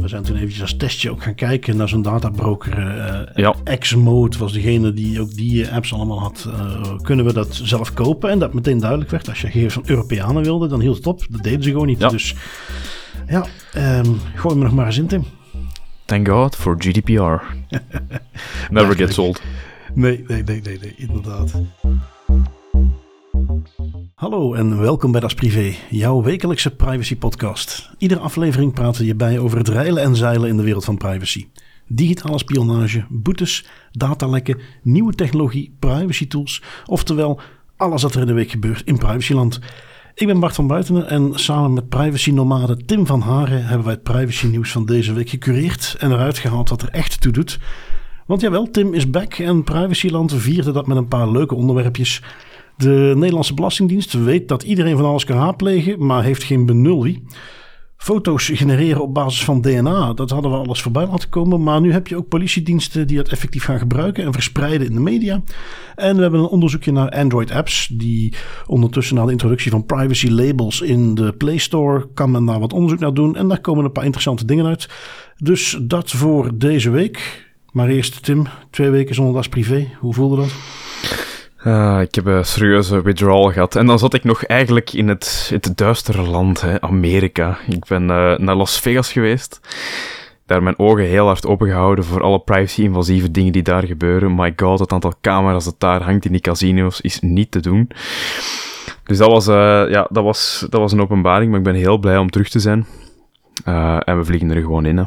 We zijn toen eventjes als testje ook gaan kijken naar zo'n databroker. eh Ja. Xmode was degene die ook die eh, apps allemaal had. Eh, kunnen we dat zelf kopen? En dat meteen duidelijk werd. Als je gegevens van Europeanen wilde, dan hield het op. Dat deden ze gewoon niet. Ja. Dus ja, ehm, gooi me nog maar eens in, Tim. Thank God for GDPR. Never gets old. Nee, nee, nee, nee, nee, inderdaad. Hallo en welkom bij Das Privé, jouw wekelijkse privacy podcast. Iedere aflevering praten we je bij over het reilen en zeilen in de wereld van privacy. Digitale spionage, boetes, datalekken, nieuwe technologie, privacy tools, oftewel alles wat er in de week gebeurt in privacyland. Ik ben Bart van Buitenen en samen met privacy-nomade Tim van Haren hebben wij het privacy nieuws van deze week gecureerd en eruit gehaald wat er echt toe doet. Want jawel, Tim is back en Privacyland vierde dat met een paar leuke onderwerpjes. De Nederlandse Belastingdienst weet dat iedereen van alles kan raadplegen, maar heeft geen benul wie. Foto's genereren op basis van DNA, dat hadden we alles voorbij laten komen. Maar nu heb je ook politiediensten die dat effectief gaan gebruiken en verspreiden in de media. En we hebben een onderzoekje naar Android-apps, die ondertussen na de introductie van privacy labels in de Play Store kan men daar wat onderzoek naar doen. En daar komen een paar interessante dingen uit. Dus dat voor deze week. Maar eerst Tim, twee weken zonder das privé. Hoe voelde dat? Ah, ik heb een serieuze withdrawal gehad. En dan zat ik nog eigenlijk in het, het duistere land, hè, Amerika. Ik ben eh, naar Las Vegas geweest. Daar mijn ogen heel hard opengehouden voor alle privacy-invasieve dingen die daar gebeuren. My god, het aantal camera's dat daar hangt in die casino's is niet te doen. Dus dat was, eh, ja, dat was, dat was een openbaring, maar ik ben heel blij om terug te zijn. Eh, en we vliegen er gewoon in. Hè.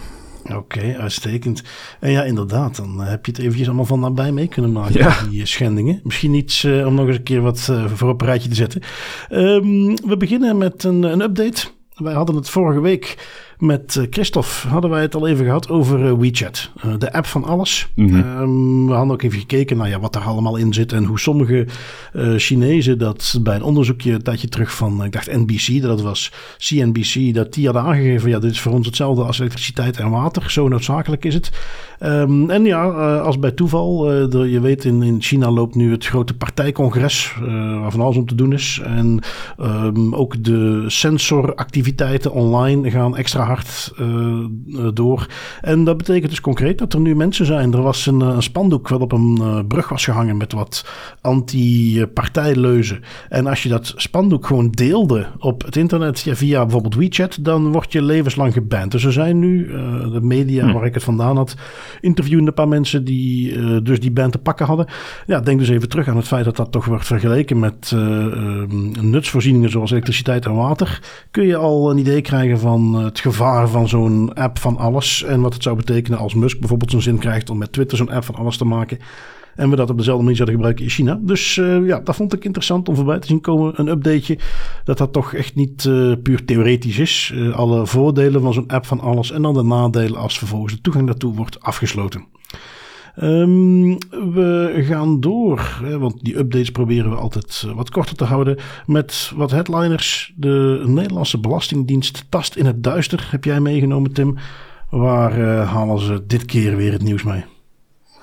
Oké, uitstekend. En ja, inderdaad, dan heb je het eventjes allemaal van nabij mee kunnen maken, Ja. die eh, schendingen. Misschien iets eh, om nog eens een keer wat eh, voor op een rijtje te zetten. Ehm, we beginnen met een, een update. Wij hadden het vorige week met eh, Christophe, hadden wij het al even gehad over eh, WeChat. Eh, de app van alles. Mhm. Ehm, we hadden ook even gekeken naar ja, wat er allemaal in zit en hoe sommige eh, Chinezen dat bij een onderzoekje een tijdje terug van, ik dacht NBC, dat was CNBC, dat die hadden aangegeven, ja, dit is voor ons hetzelfde als elektriciteit en water. Zo noodzakelijk is het. Ehm, en ja, als bij toeval, de- je weet, in, in China loopt nu het grote partijcongres, waar van alles om te doen is. En ehm, ook de sensoractiviteiten online gaan extra hard eh, eh, door. En dat betekent dus concreet dat er nu mensen zijn. Er was een, eh, een spandoek wat op een brug was gehangen met wat anti-partijleuzen. En als je dat spandoek gewoon deelde op het internet ja, via bijvoorbeeld WeChat, dan word je levenslang geband. Dus er zijn nu, de media Hm. waar ik het vandaan had, interviewende een paar mensen die dus die band te pakken hadden. Ja, denk dus even terug aan het feit dat dat toch wordt vergeleken met eh, eh, nutsvoorzieningen zoals elektriciteit en water. Kun je al een idee krijgen van het gevaar van zo'n app van alles en wat het zou betekenen als Musk bijvoorbeeld zo'n zin krijgt om met Twitter zo'n app van alles te maken. En we dat op dezelfde manier zouden gebruiken in China. Dus eh, ja, dat vond ik interessant om voorbij te zien komen. Een updateje. Dat dat toch echt niet eh, puur theoretisch is. Eh, alle voordelen van zo'n app van alles. En dan de nadelen als vervolgens de toegang daartoe wordt afgesloten. Ehm, we gaan door, hè, want die updates proberen we altijd eh, wat korter te houden. Met wat headliners. De Nederlandse Belastingdienst tast in het duister. Heb jij meegenomen, Tim? Waar eh, halen ze dit keer weer het nieuws mee?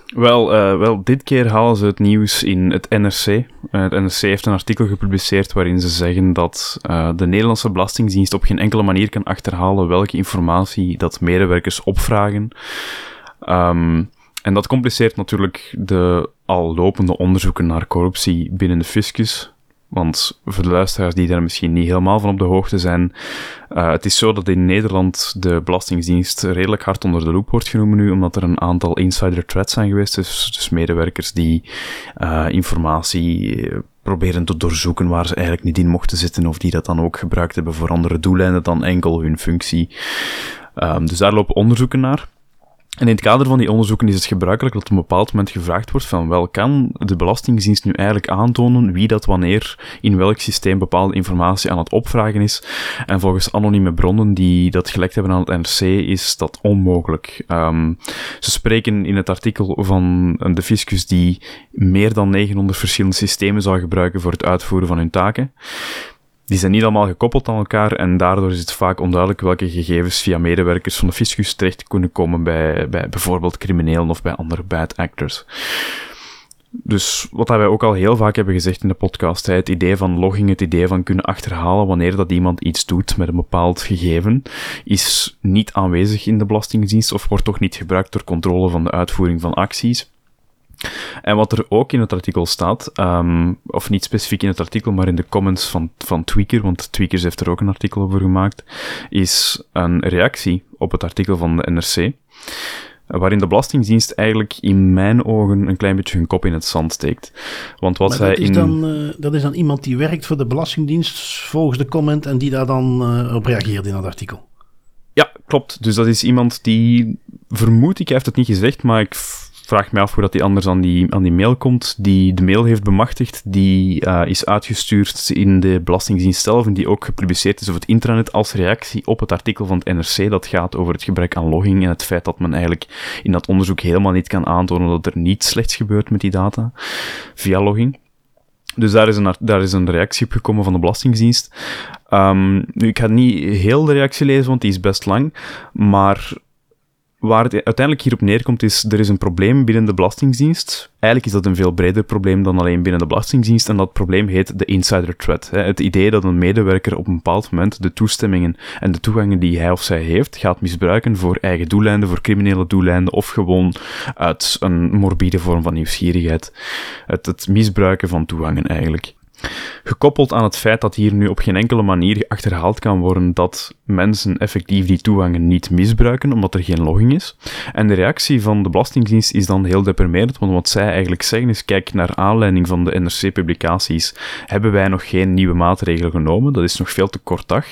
Wel, eh, wel, dit keer halen ze het nieuws in het NRC. Het NRC heeft een artikel gepubliceerd waarin ze zeggen dat de Nederlandse Belastingdienst op geen enkele manier kan achterhalen welke informatie dat medewerkers opvragen. Ehm, en dat compliceert natuurlijk de al lopende onderzoeken naar corruptie binnen de fiscus. Want voor de luisteraars die daar misschien niet helemaal van op de hoogte zijn, uh, het is zo dat in Nederland de Belastingdienst redelijk hard onder de loep wordt genomen nu, omdat er een aantal insider threats zijn geweest. Dus, dus medewerkers die uh, informatie proberen te doorzoeken waar ze eigenlijk niet in mochten zitten, of die dat dan ook gebruikt hebben voor andere doeleinden dan enkel hun functie. Um, dus daar lopen onderzoeken naar. En in het kader van die onderzoeken is het gebruikelijk dat op een bepaald moment gevraagd wordt van wel kan de Belastingdienst nu eigenlijk aantonen wie dat wanneer in welk systeem bepaalde informatie aan het opvragen is. En volgens anonieme bronnen die dat gelekt hebben aan het NRC is dat onmogelijk. Um, ze spreken in het artikel van de fiscus die meer dan 900 verschillende systemen zou gebruiken voor het uitvoeren van hun taken. Die zijn niet allemaal gekoppeld aan elkaar en daardoor is het vaak onduidelijk welke gegevens via medewerkers van de fiscus terecht kunnen komen bij, bij bijvoorbeeld criminelen of bij andere bad actors. Dus wat wij ook al heel vaak hebben gezegd in de podcast, het idee van logging, het idee van kunnen achterhalen wanneer dat iemand iets doet met een bepaald gegeven, is niet aanwezig in de Belastingdienst of wordt toch niet gebruikt door controle van de uitvoering van acties. En wat er ook in het artikel staat, ehm, of niet specifiek in het artikel, maar in de comments van, van Tweaker, want Tweakers heeft er ook een artikel over gemaakt, is een reactie op het artikel van de NRC waarin de Belastingdienst eigenlijk in mijn ogen een klein beetje hun kop in het zand steekt. Want wat zij dat, is in... dan, uh, dat is dan iemand die werkt voor de Belastingdienst volgens de comment en die daar dan uh, op reageert in dat artikel. Ja, klopt. Dus dat is iemand die, vermoed ik, hij heeft het niet gezegd, maar ik vraag me af hoe dat die anders aan die, aan die mail komt, die de mail heeft bemachtigd, die uh, is uitgestuurd in de Belastingdienst zelf en die ook gepubliceerd is op het intranet als reactie op het artikel van het NRC dat gaat over het gebrek aan logging en het feit dat men eigenlijk in dat onderzoek helemaal niet kan aantonen dat er niets slechts gebeurt met die data via logging. Dus daar is, een, daar is een reactie op gekomen van de Belastingdienst. Um, nu, ik ga niet heel de reactie lezen, want die is best lang. Maar Waar het uiteindelijk hierop neerkomt is, er is een probleem binnen de Belastingdienst. Eigenlijk is dat een veel breder probleem dan alleen binnen de Belastingdienst. En dat probleem heet de insider threat. Het idee dat een medewerker op een bepaald moment de toestemmingen en de toegangen die hij of zij heeft, gaat misbruiken voor eigen doeleinden, voor criminele doeleinden, of gewoon uit een morbide vorm van nieuwsgierigheid. Het, het misbruiken van toegangen eigenlijk. Gekoppeld aan het feit dat hier nu op geen enkele manier achterhaald kan worden dat mensen effectief die toegangen niet misbruiken, omdat er geen logging is. En de reactie van de Belastingdienst is dan heel deprimerend, want wat zij eigenlijk zeggen is, kijk, naar aanleiding van de NRC-publicaties hebben wij nog geen nieuwe maatregelen genomen. Dat is nog veel te kort dag.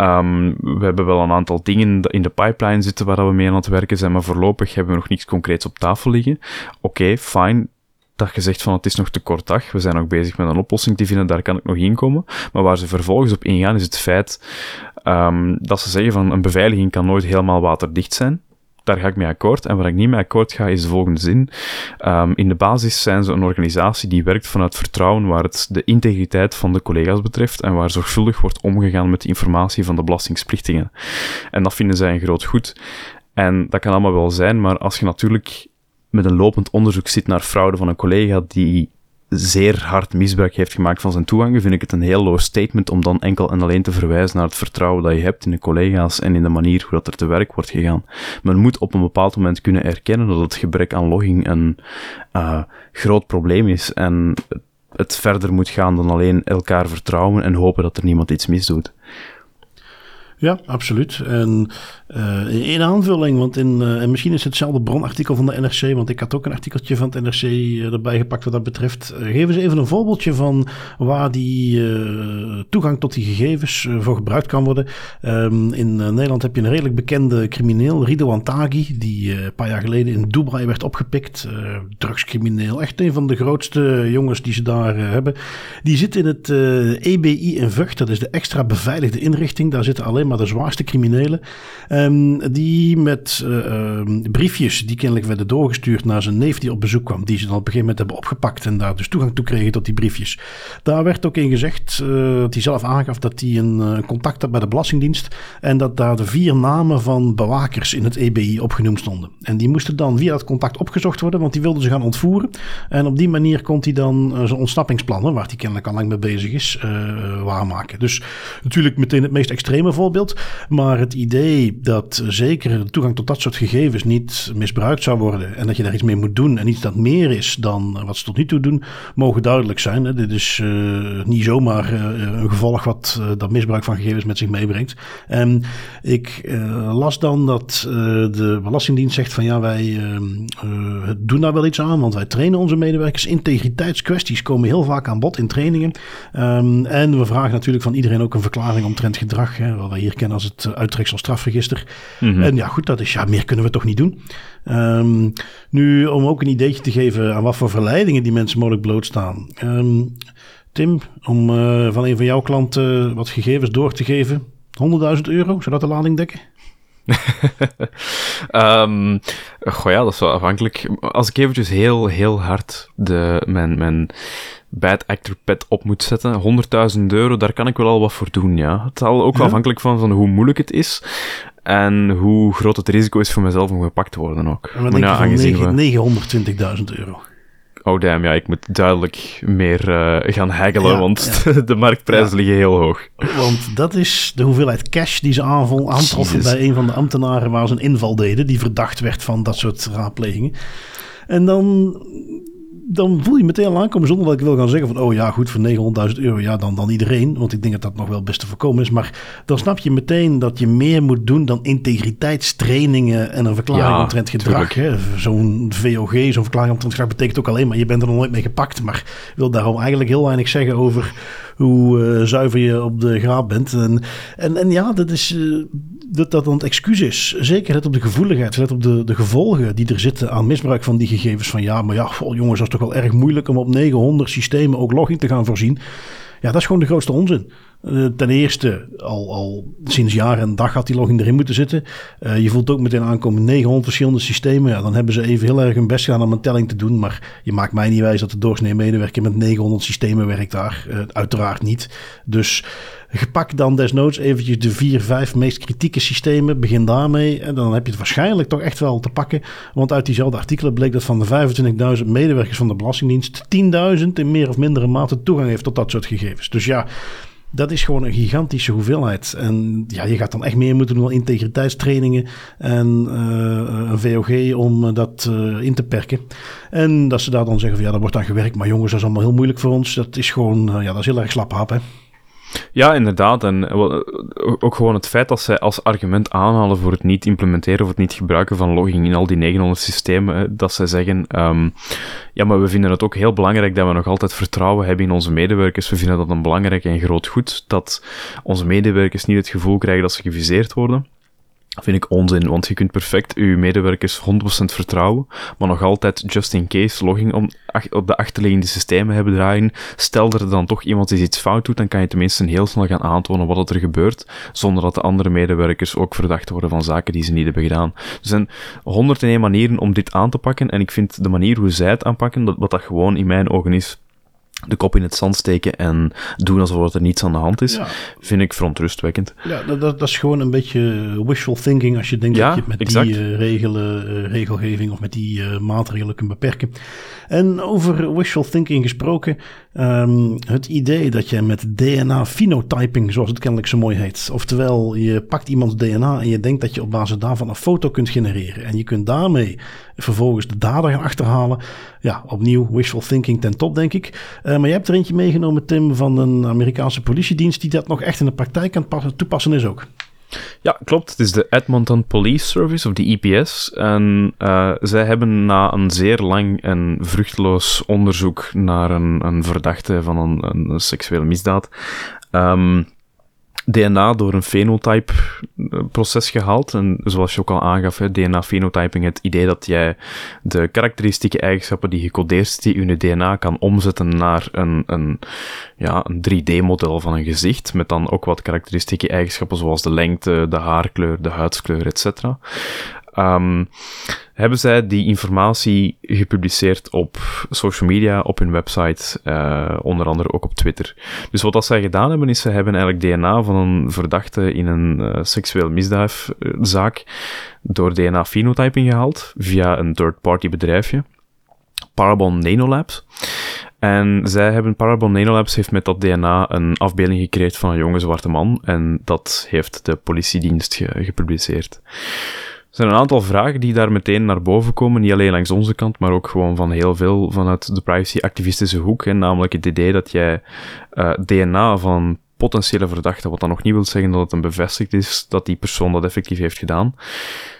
Um, we hebben wel een aantal dingen in de pipeline zitten waar we mee aan het werken zijn, maar voorlopig hebben we nog niets concreets op tafel liggen. Oké, okay, fine dat je zegt van het is nog te kort dag, we zijn nog bezig met een oplossing te vinden, daar kan ik nog in komen. Maar waar ze vervolgens op ingaan is het feit um, dat ze zeggen van een beveiliging kan nooit helemaal waterdicht zijn. Daar ga ik mee akkoord. En waar ik niet mee akkoord ga, is de volgende zin. Um, in de basis zijn ze een organisatie die werkt vanuit vertrouwen waar het de integriteit van de collega's betreft en waar zorgvuldig wordt omgegaan met de informatie van de belastingsplichtigen. En dat vinden zij een groot goed. En dat kan allemaal wel zijn, maar als je natuurlijk met een lopend onderzoek zit naar fraude van een collega die zeer hard misbruik heeft gemaakt van zijn toegang, vind ik het een heel low statement om dan enkel en alleen te verwijzen naar het vertrouwen dat je hebt in de collega's en in de manier hoe dat er te werk wordt gegaan. Men moet op een bepaald moment kunnen erkennen dat het gebrek aan logging een uh, groot probleem is en het verder moet gaan dan alleen elkaar vertrouwen en hopen dat er niemand iets misdoet. Ja, absoluut. En uh, in aanvulling, want in, uh, en misschien is het hetzelfde bronartikel van de NRC, want ik had ook een artikeltje van het NRC uh, erbij gepakt wat dat betreft. geef eens even een voorbeeldje van waar die toegang tot die gegevens voor gebruikt kan worden. Um, in Nederland heb je een redelijk bekende crimineel, Rido Taghi, die een paar jaar geleden in Dubai werd opgepikt. drugscrimineel, echt een van de grootste jongens die ze daar hebben. Die zit in het EBI in Vught, dat is de extra beveiligde inrichting. Daar zitten alleen maar de zwaarste criminelen. Um, die met uh, briefjes die kennelijk werden doorgestuurd naar zijn neef die op bezoek kwam. Die ze dan op een gegeven moment hebben opgepakt en daar dus toegang toe kregen tot die briefjes. Daar werd ook in gezegd uh, dat hij zelf aangaf dat hij een uh, contact had bij de Belastingdienst. En dat daar de vier namen van bewakers in het EBI opgenoemd stonden. En die moesten dan via dat contact opgezocht worden, want die wilden ze gaan ontvoeren. En op die manier kon hij dan zijn ontsnappingsplannen, waar hij kennelijk al lang mee bezig is, waarmaken. Dus natuurlijk meteen het meest extreme voorbeeld. Maar het idee dat zeker toegang tot dat soort gegevens niet misbruikt zou worden. En dat je daar iets mee moet doen. En iets dat meer is dan wat ze tot nu toe doen, mogen duidelijk zijn. Hè. Dit is uh, niet zomaar uh, een gevolg wat uh, dat misbruik van gegevens met zich meebrengt. En ik las dan dat de Belastingdienst zegt van ja, wij doen daar wel iets aan. Want wij trainen onze medewerkers. Integriteitskwesties komen heel vaak aan bod in trainingen. Um, en we vragen natuurlijk van iedereen ook een verklaring omtrent gedrag. Hè, wat wij hier kennen als het uittreksel strafregister. Mm -hmm. En ja, goed, dat is ja, meer kunnen we toch niet doen. Um, nu, om ook een ideetje te geven aan wat voor verleidingen die mensen mogelijk blootstaan. Um, Tim, om uh, van een van jouw klanten wat gegevens door te geven. 100.000 euro, zou dat de lading dekken? um, goh ja, dat is wel afhankelijk. Als ik eventjes heel, heel hard de, mijn, mijn bad actor pet op moet zetten, 100.000 euro, daar kan ik wel al wat voor doen, ja. Het zal ook wel afhankelijk van, van hoe moeilijk het is. En hoe groot het risico is voor mezelf om gepakt te worden ook. En wat denk je van 920.000 euro? oh damn, ja, ik moet duidelijk meer uh, gaan haggelen, Ja, want de marktprijzen Ja. liggen heel hoog. Want dat is de hoeveelheid cash die ze aantroffen bij een van de ambtenaren waar ze een inval deden, die verdacht werd van dat soort raadplegingen. En dan, dan voel je meteen al aankomen zonder dat ik wil gaan zeggen van, oh ja, goed, voor 900.000 euro, ja, dan, dan iedereen. Want ik denk dat dat nog wel best te voorkomen is. Maar dan snap je meteen dat je meer moet doen dan integriteitstrainingen en een verklaring Ja, omtrent gedrag. hè. Zo'n VOG, zo'n verklaring omtrent gedrag betekent ook alleen maar, je bent er nog nooit mee gepakt. Maar wil daarom eigenlijk heel weinig zeggen over hoe eh, zuiver je op de graad bent. En, en, en ja, dat is eh, dat dat dan het excuus is. Zeker let op de gevoeligheid, let op de, de gevolgen die er zitten aan misbruik van die gegevens. Van ja, maar ja, goh, jongens, is wel erg moeilijk om op 900 systemen ook login te gaan voorzien. Ja, dat is gewoon de grootste onzin. Eh, ten eerste, al, al sinds jaar en dag had die login erin moeten zitten. Eh, je voelt ook meteen aankomen 900 verschillende systemen. Ja, dan hebben ze even heel erg hun best gedaan om een telling te doen. Maar je maakt mij niet wijs dat de doorsnee medewerker met 900 systemen werkt daar. Eh, uiteraard niet. Dus gepak dan desnoods eventjes de vier, vijf meest kritieke systemen. Begin daarmee. En dan heb je het waarschijnlijk toch echt wel te pakken. Want uit diezelfde artikelen bleek dat van de 25.000 medewerkers van de Belastingdienst 10.000 in meer of mindere mate toegang heeft tot dat soort gegevens. Dus ja, dat is gewoon een gigantische hoeveelheid. En ja, je gaat dan echt meer moeten doen aan integriteitstrainingen en eh, een VOG om eh, dat eh, in te perken. En dat ze daar dan zeggen van ja, daar wordt aan gewerkt. Maar jongens, dat is allemaal heel moeilijk voor ons. Dat is gewoon, ja, dat is heel erg slap hap, hè. Ja, inderdaad. En eh, eh, ook gewoon het feit dat zij als argument aanhalen voor het niet implementeren of het niet gebruiken van logging in al die 900 systemen, dat zij zeggen, ehm, ja, maar we vinden het ook heel belangrijk dat we nog altijd vertrouwen hebben in onze medewerkers. We vinden dat een belangrijk en groot goed, dat onze medewerkers niet het gevoel krijgen dat ze geviseerd worden. Vind ik onzin, want je kunt perfect je medewerkers 100% vertrouwen, maar nog altijd just in case logging om, op de achterliggende systemen hebben draaien. Stel dat er dan toch iemand eens iets fout doet, dan kan je tenminste heel snel gaan aantonen wat er gebeurt, zonder dat de andere medewerkers ook verdacht worden van zaken die ze niet hebben gedaan. Er zijn 101 manieren om dit aan te pakken, en ik vind de manier hoe zij het aanpakken, dat, wat dat gewoon in mijn ogen is, de kop in het zand steken en doen alsof er niets aan de hand is, Ja. vind ik verontrustwekkend. Ja, dat, dat, dat is gewoon een beetje wishful thinking als je denkt Ja, dat je het met exact. die eh, regelen, eh, regelgeving of met die eh, maatregelen kunt beperken. En over wishful thinking gesproken, ehm, het idee dat je met DNA-phenotyping, zoals het kennelijk zo mooi heet, oftewel je pakt iemands DNA en je denkt dat je op basis daarvan een foto kunt genereren en je kunt daarmee vervolgens de dader gaan achterhalen. Ja, opnieuw wishful thinking ten top, denk ik. Eh, maar je hebt er eentje meegenomen, Tim, van een Amerikaanse politiedienst die dat nog echt in de praktijk kan passen- toepassen is ook. Ja, klopt. Het is de Edmonton Police Service, of de EPS. En eh, zij hebben na een zeer lang en vruchteloos onderzoek naar een, een verdachte van een, een seksuele misdaad, ehm, DNA door een phenotype-proces gehaald. En zoals je ook al aangaf, DNA-phenotyping, het idee dat jij de karakteristieke eigenschappen die gecodeerd zitten in je DNA kan omzetten naar een, een, ja, een 3D-model van een gezicht, met dan ook wat karakteristieke eigenschappen zoals de lengte, de haarkleur, de huidskleur, etc. Ehm, hebben zij die informatie gepubliceerd op social media, op hun website, eh, onder andere ook op Twitter. Dus wat dat zij gedaan hebben, is ze hebben eigenlijk DNA van een verdachte in een eh, seksueel misdaadzaak door DNA-phenotyping gehaald, via een third-party bedrijfje, Parabon Nanolabs. En zij hebben, Parabon Nanolabs heeft met dat DNA een afbeelding gecreëerd van een jonge zwarte man. En dat heeft de politiedienst ge- gepubliceerd. Er zijn een aantal vragen die daar meteen naar boven komen. Niet alleen langs onze kant, maar ook gewoon van heel veel vanuit de privacy-activistische hoek. Hè. Namelijk het idee dat jij eh, DNA van potentiële verdachte, wat dan nog niet wil zeggen dat het een bevestigd is dat die persoon dat effectief heeft gedaan,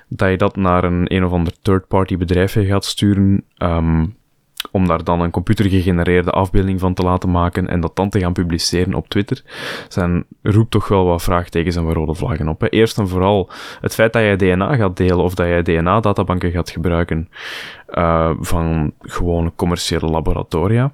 dat je dat naar een een of ander third-party bedrijfje gaat sturen, ehm, om daar dan een computergegenereerde afbeelding van te laten maken en dat dan te gaan publiceren op Twitter, zijn, roept toch wel wat vraagtekens en wat rode vlaggen op. Eerst en vooral het feit dat jij DNA gaat delen of dat jij DNA-databanken gaat gebruiken eh, van gewone commerciële laboratoria.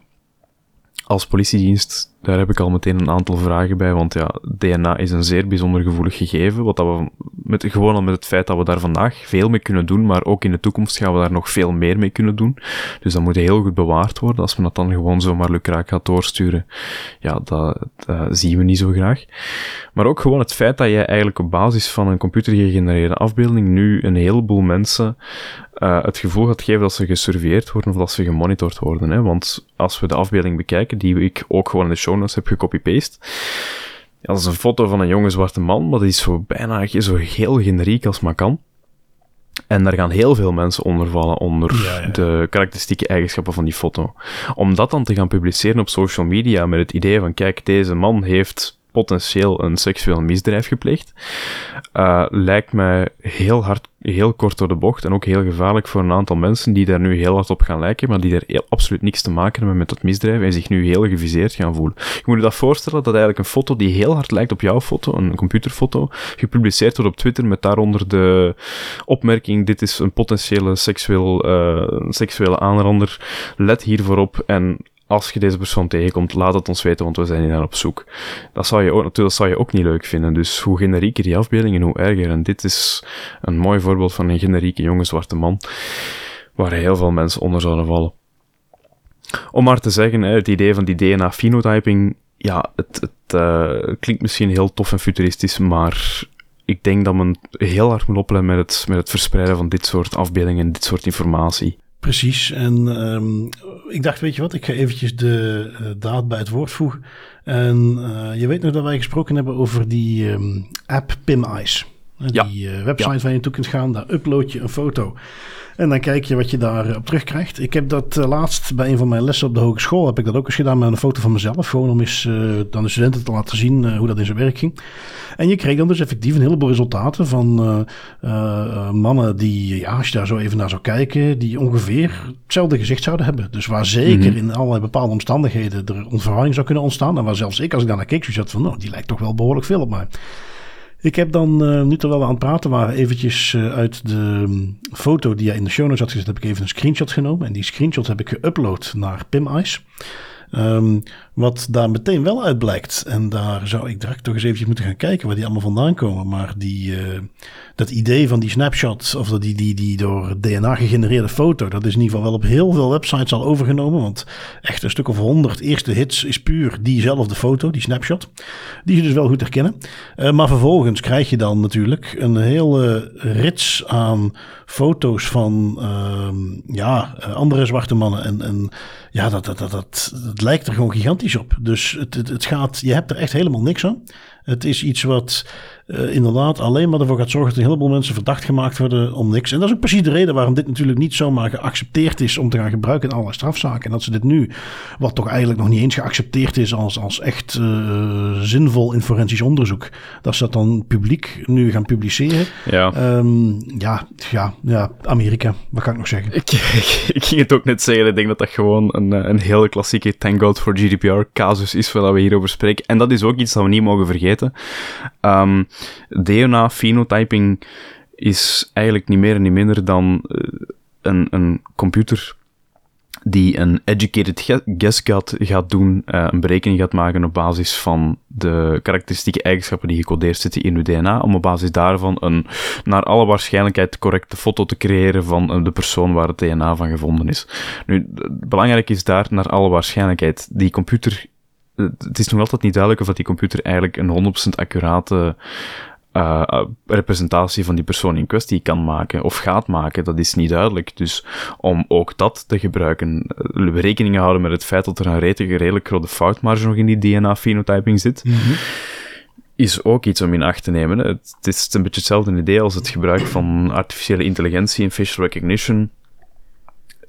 Als politiedienst daar heb ik al meteen een aantal vragen bij, want ja, DNA is een zeer bijzonder gevoelig gegeven, wat dat we met, gewoon al met het feit dat we daar vandaag veel mee kunnen doen, maar ook in de toekomst gaan we daar nog veel meer mee kunnen doen. Dus dat moet heel goed bewaard worden. Als we dat dan gewoon zomaar lukraak gaat doorsturen, ja, dat, zien we niet zo graag. Maar ook gewoon het feit dat je eigenlijk op basis van een computergegenereerde afbeelding nu een heleboel mensen uh, het gevoel gaat geven dat ze gesurveilleerd worden of dat ze gemonitord worden. Hè? Want als we de afbeelding bekijken, die ik ook gewoon in de show notes heb gecopy-paste, ja, dat is een foto van een jonge zwarte man, maar die is zo bijna zo heel generiek als maar kan. En daar gaan heel veel mensen onder vallen, onder de karakteristieke eigenschappen van die foto. Om dat dan te gaan publiceren op social media met het idee van, kijk, deze man heeft potentieel een seksueel misdrijf gepleegd. Uh, lijkt mij heel hard, heel kort door de bocht en ook heel gevaarlijk voor een aantal mensen die daar nu heel hard op gaan lijken, maar die er absoluut niks te maken hebben met dat misdrijf en zich nu heel geviseerd gaan voelen. Je moet je dat voorstellen dat eigenlijk een foto die heel hard lijkt op jouw foto, een computerfoto, gepubliceerd wordt op Twitter met daaronder de opmerking: dit is een potentiële seksueel, uh, seksuele aanrander. Let hiervoor op en als je deze persoon tegenkomt, laat het ons weten, want we zijn hier naar op zoek. Dat zou je ook, dat zou je ook niet leuk vinden. Dus hoe generieker die afbeeldingen, hoe erger. En dit is een mooi voorbeeld van een generieke jonge zwarte man, waar heel veel mensen onder zouden vallen. Om maar te zeggen, het idee van die DNA-phenotyping, ja, het, het klinkt misschien heel tof en futuristisch, maar ik denk dat men heel hard moet opletten met het, met het verspreiden van dit soort afbeeldingen en dit soort informatie. Precies. En um, ik dacht, weet je wat, ik ga eventjes de uh, daad bij het woord voegen. En uh, je weet nog dat wij gesproken hebben over die um, app PimEyes. Die uh, website ja. waar je naartoe kunt gaan, daar upload je een foto. En dan kijk je wat je daarop op terugkrijgt. Ik heb dat uh, laatst bij een van mijn lessen op de hogeschool. Heb ik dat ook eens gedaan met een foto van mezelf. Gewoon om eens uh, dan de studenten te laten zien hoe dat in zijn werk ging. En je kreeg dan dus effectief een heleboel resultaten van mannen die, ja, als je daar zo even naar zou kijken, die ongeveer hetzelfde gezicht zouden hebben. Dus waar zeker mm -hmm. in allerlei bepaalde omstandigheden er onverwarring zou kunnen ontstaan. En waar zelfs ik, als ik daar naar keek, zo zat van, nou, die lijkt toch wel behoorlijk veel op mij. Ik heb dan, uh, nu terwijl we aan het praten waren, eventjes uh, uit de um, foto die jij in de show notes had gezet, heb ik even een screenshot genomen. En die screenshot heb ik geüpload naar PimEyes. Um, wat daar meteen wel uit blijkt, en daar zou ik direct toch eens eventjes moeten gaan kijken waar die allemaal vandaan komen. Maar die, uh, dat idee van die snapshot, of die, die, die door DNA gegenereerde foto, dat is in ieder geval wel op heel veel websites al overgenomen. Want echt een stuk of honderd eerste hits is puur diezelfde foto, die snapshot. Die je dus wel goed herkennen. Uh, maar vervolgens krijg je dan natuurlijk een hele rits aan foto's van uh, ja, andere zwarte mannen. En, en ja, dat, dat, dat, dat, dat lijkt er gewoon gigantisch op. Dus het, het, het gaat, je hebt er echt helemaal niks aan. Het is iets wat uh, inderdaad alleen maar ervoor gaat zorgen dat een heleboel mensen verdacht gemaakt worden om niks. En dat is ook precies de reden waarom dit natuurlijk niet zomaar geaccepteerd is om te gaan gebruiken in allerlei strafzaken. En dat ze dit nu, wat toch eigenlijk nog niet eens geaccepteerd is als, als echt uh, zinvol in forensisch onderzoek, dat ze dat dan publiek nu gaan publiceren. Ja, um, ja, ja, ja, Amerika, wat kan ik nog zeggen? Ik, ik, ik, ging het ook net zeggen, ik denk dat dat gewoon een, een hele klassieke thank god for GDPR casus is waar we hierover spreken. En dat is ook iets dat we niet mogen vergeten. Um, DNA-phenotyping is eigenlijk niet meer en niet minder dan uh, een, een computer die een educated guess gaat, doen, uh, een berekening gaat maken op basis van de karakteristieke eigenschappen die gecodeerd zitten in uw DNA, om op basis daarvan een naar alle waarschijnlijkheid correcte foto te creëren van uh, de persoon waar het DNA van gevonden is. Nu, belangrijk is daar naar alle waarschijnlijkheid. Die computer het is nog altijd niet duidelijk of die computer eigenlijk een 100% accurate uh, representatie van die persoon in kwestie kan maken of gaat maken. Dat is niet duidelijk. Dus om ook dat te gebruiken, uh, rekening houden met het feit dat er een redelijk, redelijk grote foutmarge nog in die DNA-phenotyping zit. Mm -hmm is ook iets om in acht te nemen. Het, het is een beetje hetzelfde idee als het gebruik van artificiële intelligentie en facial recognition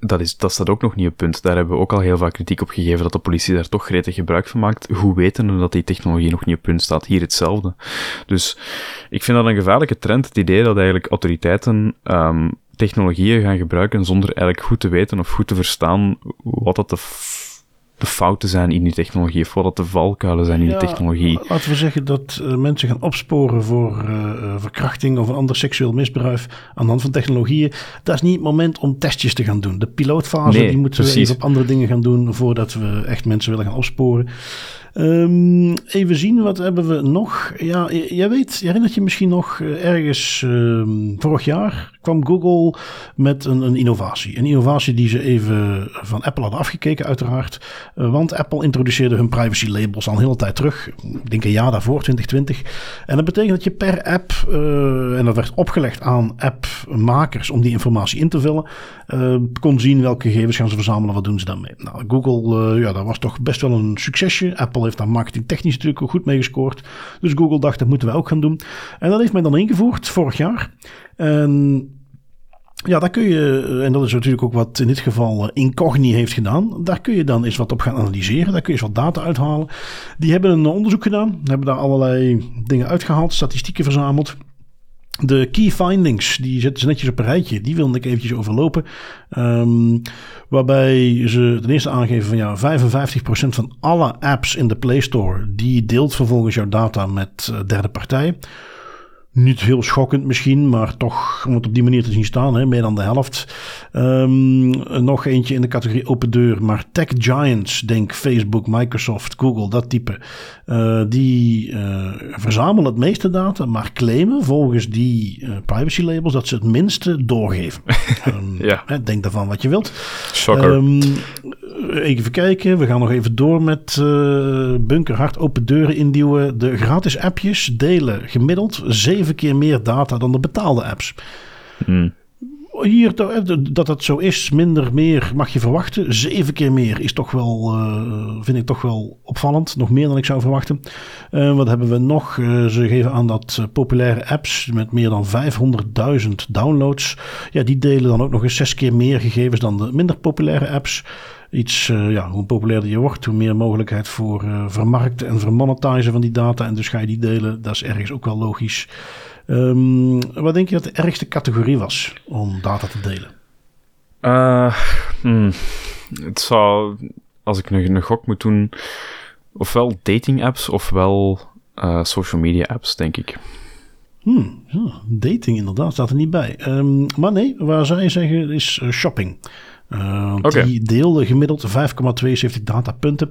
dat, is, dat staat ook nog niet op punt. Daar hebben we ook al heel vaak kritiek op gegeven dat de politie daar toch gretig gebruik van maakt. Hoe weten we dat die technologie nog niet op punt staat? Hier hetzelfde. Dus ik vind dat een gevaarlijke trend, het idee dat eigenlijk autoriteiten um, technologieën gaan gebruiken zonder eigenlijk goed te weten of goed te verstaan wat dat de de fouten zijn in die technologie, of wat de valkuilen zijn in ja, die technologie. Laten we zeggen dat uh, mensen gaan opsporen voor uh, verkrachting of een ander seksueel misbruik aan de hand van technologieën. Dat is niet het moment om testjes te gaan doen. De pilootfase nee, die moeten precies. we even op andere dingen gaan doen voordat we echt mensen willen gaan opsporen. Um, even zien, wat hebben we nog? Ja, jij weet, je herinnert je misschien nog ergens um, vorig jaar kwam Google met een, een, innovatie. Een innovatie die ze even van Apple hadden afgekeken, uiteraard. Uh, want Apple introduceerde hun privacy labels al een hele tijd terug. Ik denk een jaar daarvoor, 2020. En dat betekent dat je per app, uh, en dat werd opgelegd aan appmakers om die informatie in te vullen, uh, kon zien welke gegevens gaan ze verzamelen, wat doen ze daarmee. Nou, Google, ja, dat was toch best wel een succesje. Apple heeft daar marketingtechnisch natuurlijk ook goed mee gescoord. Dus Google dacht, dat moeten wij ook gaan doen. En dat heeft men dan ingevoerd vorig jaar. En ja, daar kun je, en dat is natuurlijk ook wat in dit geval eh, Incogni heeft gedaan. Daar kun je dan eens wat op gaan analyseren. Daar kun je eens wat data uithalen. Die hebben een onderzoek gedaan. Hebben daar allerlei dingen uitgehaald, statistieken verzameld. De key findings, die zetten ze netjes op een rijtje. Die wilde ik eventjes overlopen. Um, waarbij ze ten eerste aangeven van ja, 55% van alle apps in de Play Store... die deelt vervolgens jouw data met uh, derde partijen. Niet heel schokkend misschien, maar toch om het op die manier te zien staan, hè, meer dan de helft. Um, nog eentje in de categorie open deur, maar tech giants, denk Facebook, Microsoft, Google, dat type, uh, die uh, verzamelen het meeste data, maar claimen volgens die uh, privacy labels dat ze het minste doorgeven. um, ja. Hè, denk daarvan wat je wilt. Shocker. Um, even kijken, we gaan nog even door met bunkerhard open deuren induwen. De gratis appjes delen gemiddeld 7 zeven keer meer data dan de betaalde apps. Hmm. Hier, dat het zo is, minder, meer mag je verwachten. Zeven keer meer is toch wel, uh, vind ik toch wel opvallend. Nog meer dan ik zou verwachten. Uh, wat hebben we nog? Uh, ze geven aan dat populaire apps met meer dan 500.000 downloads. Ja, die delen dan ook nog eens zes keer meer gegevens dan de minder populaire apps iets, uh, ja, hoe populairder je wordt, hoe meer mogelijkheid voor uh, vermarkten en vermonetizen van die data. En dus ga je die delen. Dat is ergens ook wel logisch. Um, wat denk je dat de ergste categorie was om data te delen? Uh, hmm. Het zou, als ik een, een gok moet doen, ofwel dating apps ofwel social media apps, denk ik. Hmm, ja, dating inderdaad, staat er niet bij. Um, maar nee, waar zij zeggen is shopping. Uh, Die deelde gemiddeld 5,72 datapunten.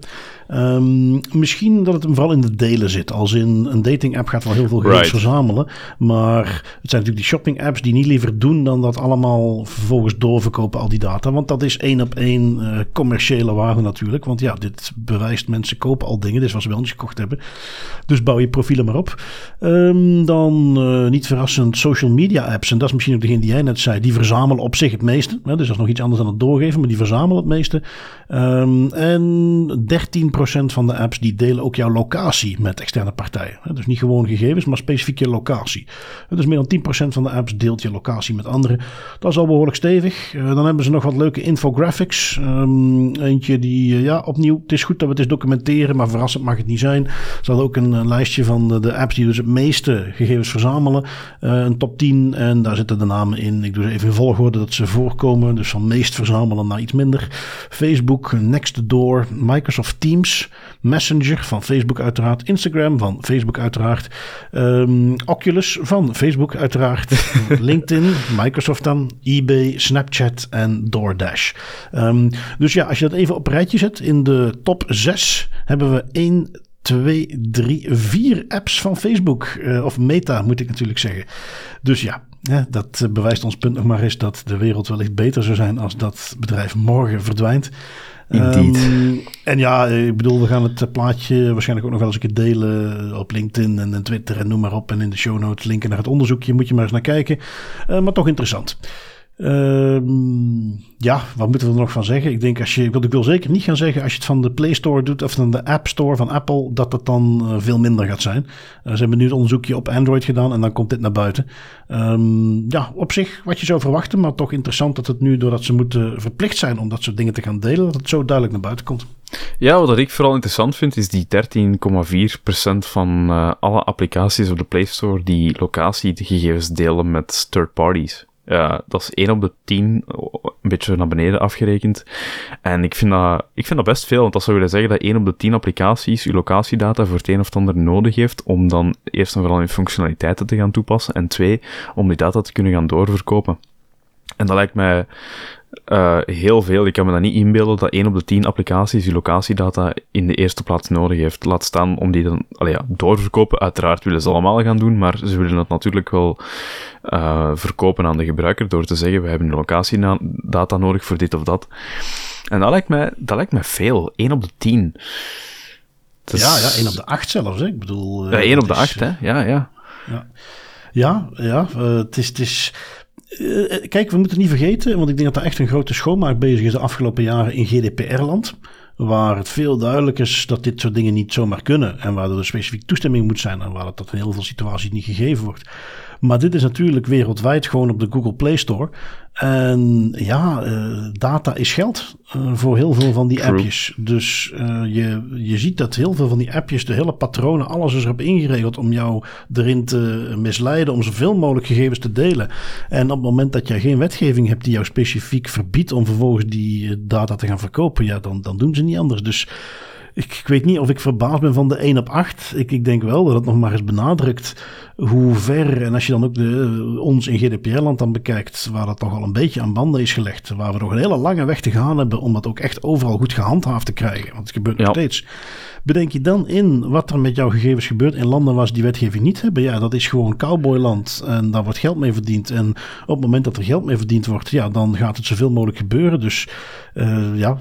Um, misschien dat het hem vooral in de delen zit. Als in een dating app gaat wel heel veel gegevens verzamelen. Maar het zijn natuurlijk die shopping apps die niet liever doen dan dat allemaal vervolgens doorverkopen al die data. Want dat is één op één uh, commerciële waarde natuurlijk. Want ja, dit bewijst mensen kopen al dingen. Dit is wat ze wel niet gekocht hebben. Dus bouw je profielen maar op. Um, dan uh, niet verrassend social media apps. En dat is misschien ook degene die jij net zei. Die verzamelen op zich het meeste. Hè? Dus dat is nog iets anders dan het doorgeven, maar die verzamelen het meeste. Um, en 13% van de apps die delen ook jouw locatie met externe partijen. Dus niet gewoon gegevens, maar specifiek je locatie. Dus meer dan 10% van de apps deelt je locatie met anderen. Dat is al behoorlijk stevig. Uh, dan hebben ze nog wat leuke infographics. Um, eentje die, uh, ja, opnieuw, het is goed dat we het eens documenteren, maar verrassend mag het niet zijn. Ze hadden ook een, lijstje van de, apps die dus het meeste gegevens verzamelen. Uh, een top 10 en daar zitten de namen in. Ik doe ze even in volgorde dat ze voorkomen. Dus van meest verzamelen naar iets minder. Facebook, Nextdoor, Microsoft Teams, Messenger van Facebook uiteraard, Instagram van Facebook uiteraard, um, Oculus van Facebook uiteraard, LinkedIn, Microsoft dan, eBay, Snapchat en DoorDash. Um, dus ja, als je dat even op een rijtje zet, in de top 6 hebben we 1, 2, 3, 4 apps van Facebook. Uh, of Meta moet ik natuurlijk zeggen. Dus ja, ja, dat bewijst ons punt nog maar eens dat de wereld wellicht beter zou zijn als dat bedrijf morgen verdwijnt. Um, en ja, ik bedoel, we gaan het plaatje waarschijnlijk ook nog wel eens een keer delen op LinkedIn en, Twitter en noem maar op. En in de show notes linken naar het onderzoekje, moet je maar eens naar kijken. Uh, maar toch interessant. Um, ja, wat moeten we er nog van zeggen? Ik denk als je, ik wil zeker niet gaan zeggen als je het van de Play Store doet of van de App Store van Apple, dat het dan uh, veel minder gaat zijn. Uh, ze hebben nu het onderzoekje op Android gedaan en dan komt dit naar buiten. Um, ja, op zich wat je zou verwachten, maar toch interessant dat het nu, doordat ze moeten verplicht zijn om dat soort dingen te gaan delen, dat het zo duidelijk naar buiten komt. Ja, wat ik vooral interessant vind, is die 13,4% van uh, alle applicaties op de Play Store die locatiegegevens delen met third parties. Ja, dat is 1 op de 10, een beetje naar beneden afgerekend. En ik vind, dat, ik vind dat best veel, want dat zou willen zeggen dat 1 op de 10 applicaties uw locatiedata voor het een of ander nodig heeft om dan eerst en vooral in functionaliteiten te gaan toepassen en twee, om die data te kunnen gaan doorverkopen. En dat lijkt mij uh, heel veel. Ik kan me dat niet inbeelden dat 1 op de 10 applicaties die locatiedata in de eerste plaats nodig heeft. Laat staan om die dan allee, ja, doorverkopen. Uiteraard willen ze allemaal gaan doen, maar ze willen het natuurlijk wel uh, verkopen aan de gebruiker door te zeggen: we hebben locatiedata nodig voor dit of dat. En dat lijkt mij, dat lijkt mij veel. 1 op de 10. Is... Ja, ja, 1 op de 8 zelfs. Hè? Ik bedoel, ja, 1 op de 8, hè? Ja, ja. Ja, ja, ja uh, het is. Het is kijk, we moeten niet vergeten, want ik denk dat er echt een grote schoonmaak bezig is de afgelopen jaren in GDPR-land. Waar het veel duidelijker is dat dit soort dingen niet zomaar kunnen. En waar er een specifieke toestemming moet zijn. En waar dat in heel veel situaties niet gegeven wordt. Maar dit is natuurlijk wereldwijd gewoon op de Google Play Store. En ja, uh, data is geld uh, voor heel veel van die True. appjes. Dus uh, je, je ziet dat heel veel van die appjes, de hele patronen, alles is erop ingeregeld om jou erin te misleiden, om zoveel mogelijk gegevens te delen. En op het moment dat jij geen wetgeving hebt die jou specifiek verbiedt om vervolgens die data te gaan verkopen, ja, dan, dan doen ze niet anders. Dus ik, ik, weet niet of ik verbaasd ben van de 1 op 8. Ik, ik denk wel dat het nog maar eens benadrukt hoe ver, en als je dan ook de, ons in GDPR-land dan bekijkt, waar dat toch al een beetje aan banden is gelegd, waar we nog een hele lange weg te gaan hebben om dat ook echt overal goed gehandhaafd te krijgen. Want het gebeurt nog steeds. Bedenk je dan in wat er met jouw gegevens gebeurt in landen waar ze die wetgeving niet hebben? Ja, dat is gewoon cowboyland en daar wordt geld mee verdiend. En op het moment dat er geld mee verdiend wordt, ja, dan gaat het zoveel mogelijk gebeuren. Dus uh, ja,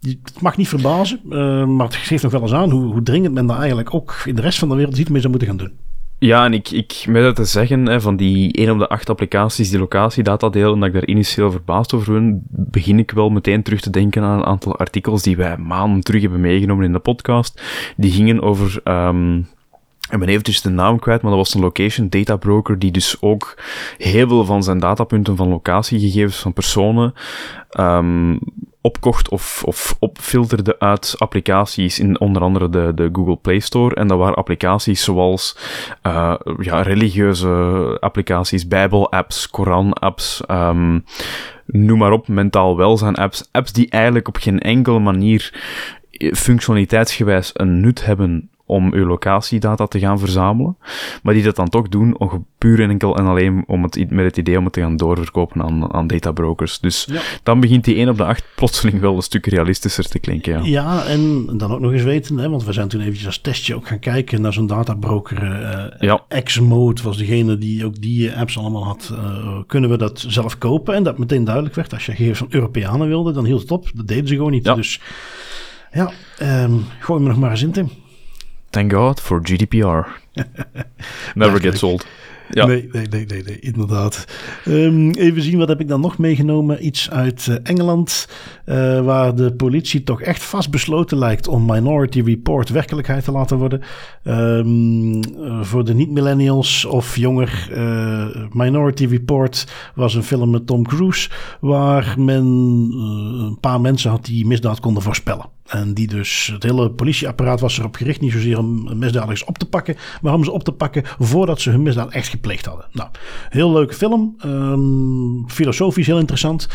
het mag niet verbazen, uh, maar het geeft nog wel eens aan hoe, hoe, dringend men daar eigenlijk ook in de rest van de wereld iets mee zou moeten gaan doen. Ja, en ik, ik met dat te zeggen, hè, van die 1 op de 8 applicaties die locatiedata delen, dat ik daar initieel verbaasd over ben, begin ik wel meteen terug te denken aan een aantal artikels die wij maanden terug hebben meegenomen in de podcast. Die gingen over um, ik ben eventjes de naam kwijt, maar dat was een location data broker die dus ook heel veel van zijn datapunten van locatiegegevens van personen um, opkocht of, of opfilterde uit applicaties in onder andere de, de Google Play Store. En dat waren applicaties zoals uh, ja, religieuze applicaties, Bijbel-apps, Koran-apps, um, noem maar op, mentaal welzijn-apps. Apps die eigenlijk op geen enkele manier functionaliteitsgewijs een nut hebben om uw locatiedata te gaan verzamelen, maar die dat dan toch doen om puur en enkel en alleen om het, met het idee om het te gaan doorverkopen aan, aan databrokers. Dus ja. dan begint die 1 op de 8 plotseling wel een stuk realistischer te klinken. Ja, ja en dan ook nog eens weten, hè, want we zijn toen eventjes als testje ook gaan kijken naar zo'n databroker. Uh, ja. Xmode was degene die ook die apps allemaal had. Uh, kunnen we dat zelf kopen? En dat meteen duidelijk werd, als je gegevens van Europeanen wilde, dan hield het op. Dat deden ze gewoon niet. Ja. Dus ja, um, gooi me nog maar eens in, Tim. Thank God for GDPR. Never gets old. Ja. Nee, nee, nee, nee, nee inderdaad. Um, even zien, wat heb ik dan nog meegenomen? Iets uit uh, Engeland, uh, waar de politie toch echt vastbesloten lijkt om Minority Report werkelijkheid te laten worden. Um, uh, voor de niet-millennials of jonger, Minority Report was een film met Tom Cruise, waar men een paar mensen had die misdaad konden voorspellen. En die dus, het hele politieapparaat was erop gericht, niet zozeer om misdadigers op te pakken, maar om ze op te pakken voordat ze hun misdaad echt gepleegd hadden. Nou, heel leuke film, um, filosofisch heel interessant.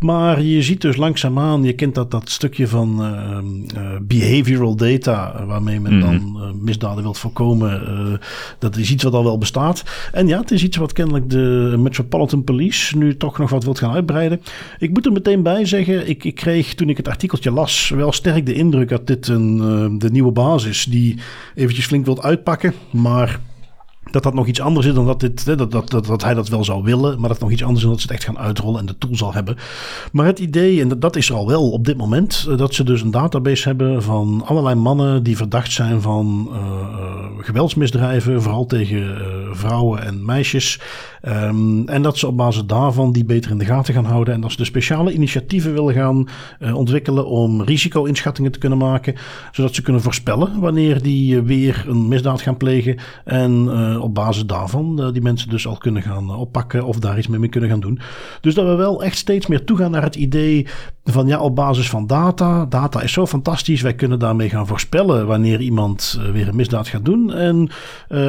Maar je ziet dus langzaamaan, je kent dat, dat stukje van uh, uh, behavioral data, waarmee men dan uh, misdaden wilt voorkomen. dat is iets wat al wel bestaat. En ja, het is iets wat kennelijk de Metropolitan Police nu toch nog wat wilt gaan uitbreiden. Ik moet er meteen bij zeggen, ik, ik kreeg toen ik het artikeltje las wel sterk de indruk dat dit een, de nieuwe basis die eventjes flink wilt uitpakken. Maar dat dat nog iets anders is dan dat, dit, dat, dat, dat, dat hij dat wel zou willen. Maar dat het nog iets anders is dan dat ze het echt gaan uitrollen en de tool zal hebben. Maar het idee, en dat, is er al wel op dit moment, eh, dat ze dus een database hebben van allerlei mannen die verdacht zijn van uh, geweldsmisdrijven, vooral tegen vrouwen en meisjes. Um, en dat ze op basis daarvan die beter in de gaten gaan houden. En dat ze de speciale initiatieven willen gaan ontwikkelen om risico-inschattingen te kunnen maken. Zodat ze kunnen voorspellen wanneer die weer een misdaad gaan plegen. En op basis daarvan uh, die mensen dus al kunnen gaan uh, oppakken of daar iets mee, kunnen gaan doen. Dus dat we wel echt steeds meer toegaan naar het idee van ja, op basis van data. Data is zo fantastisch, wij kunnen daarmee gaan voorspellen wanneer iemand weer een misdaad gaat doen. En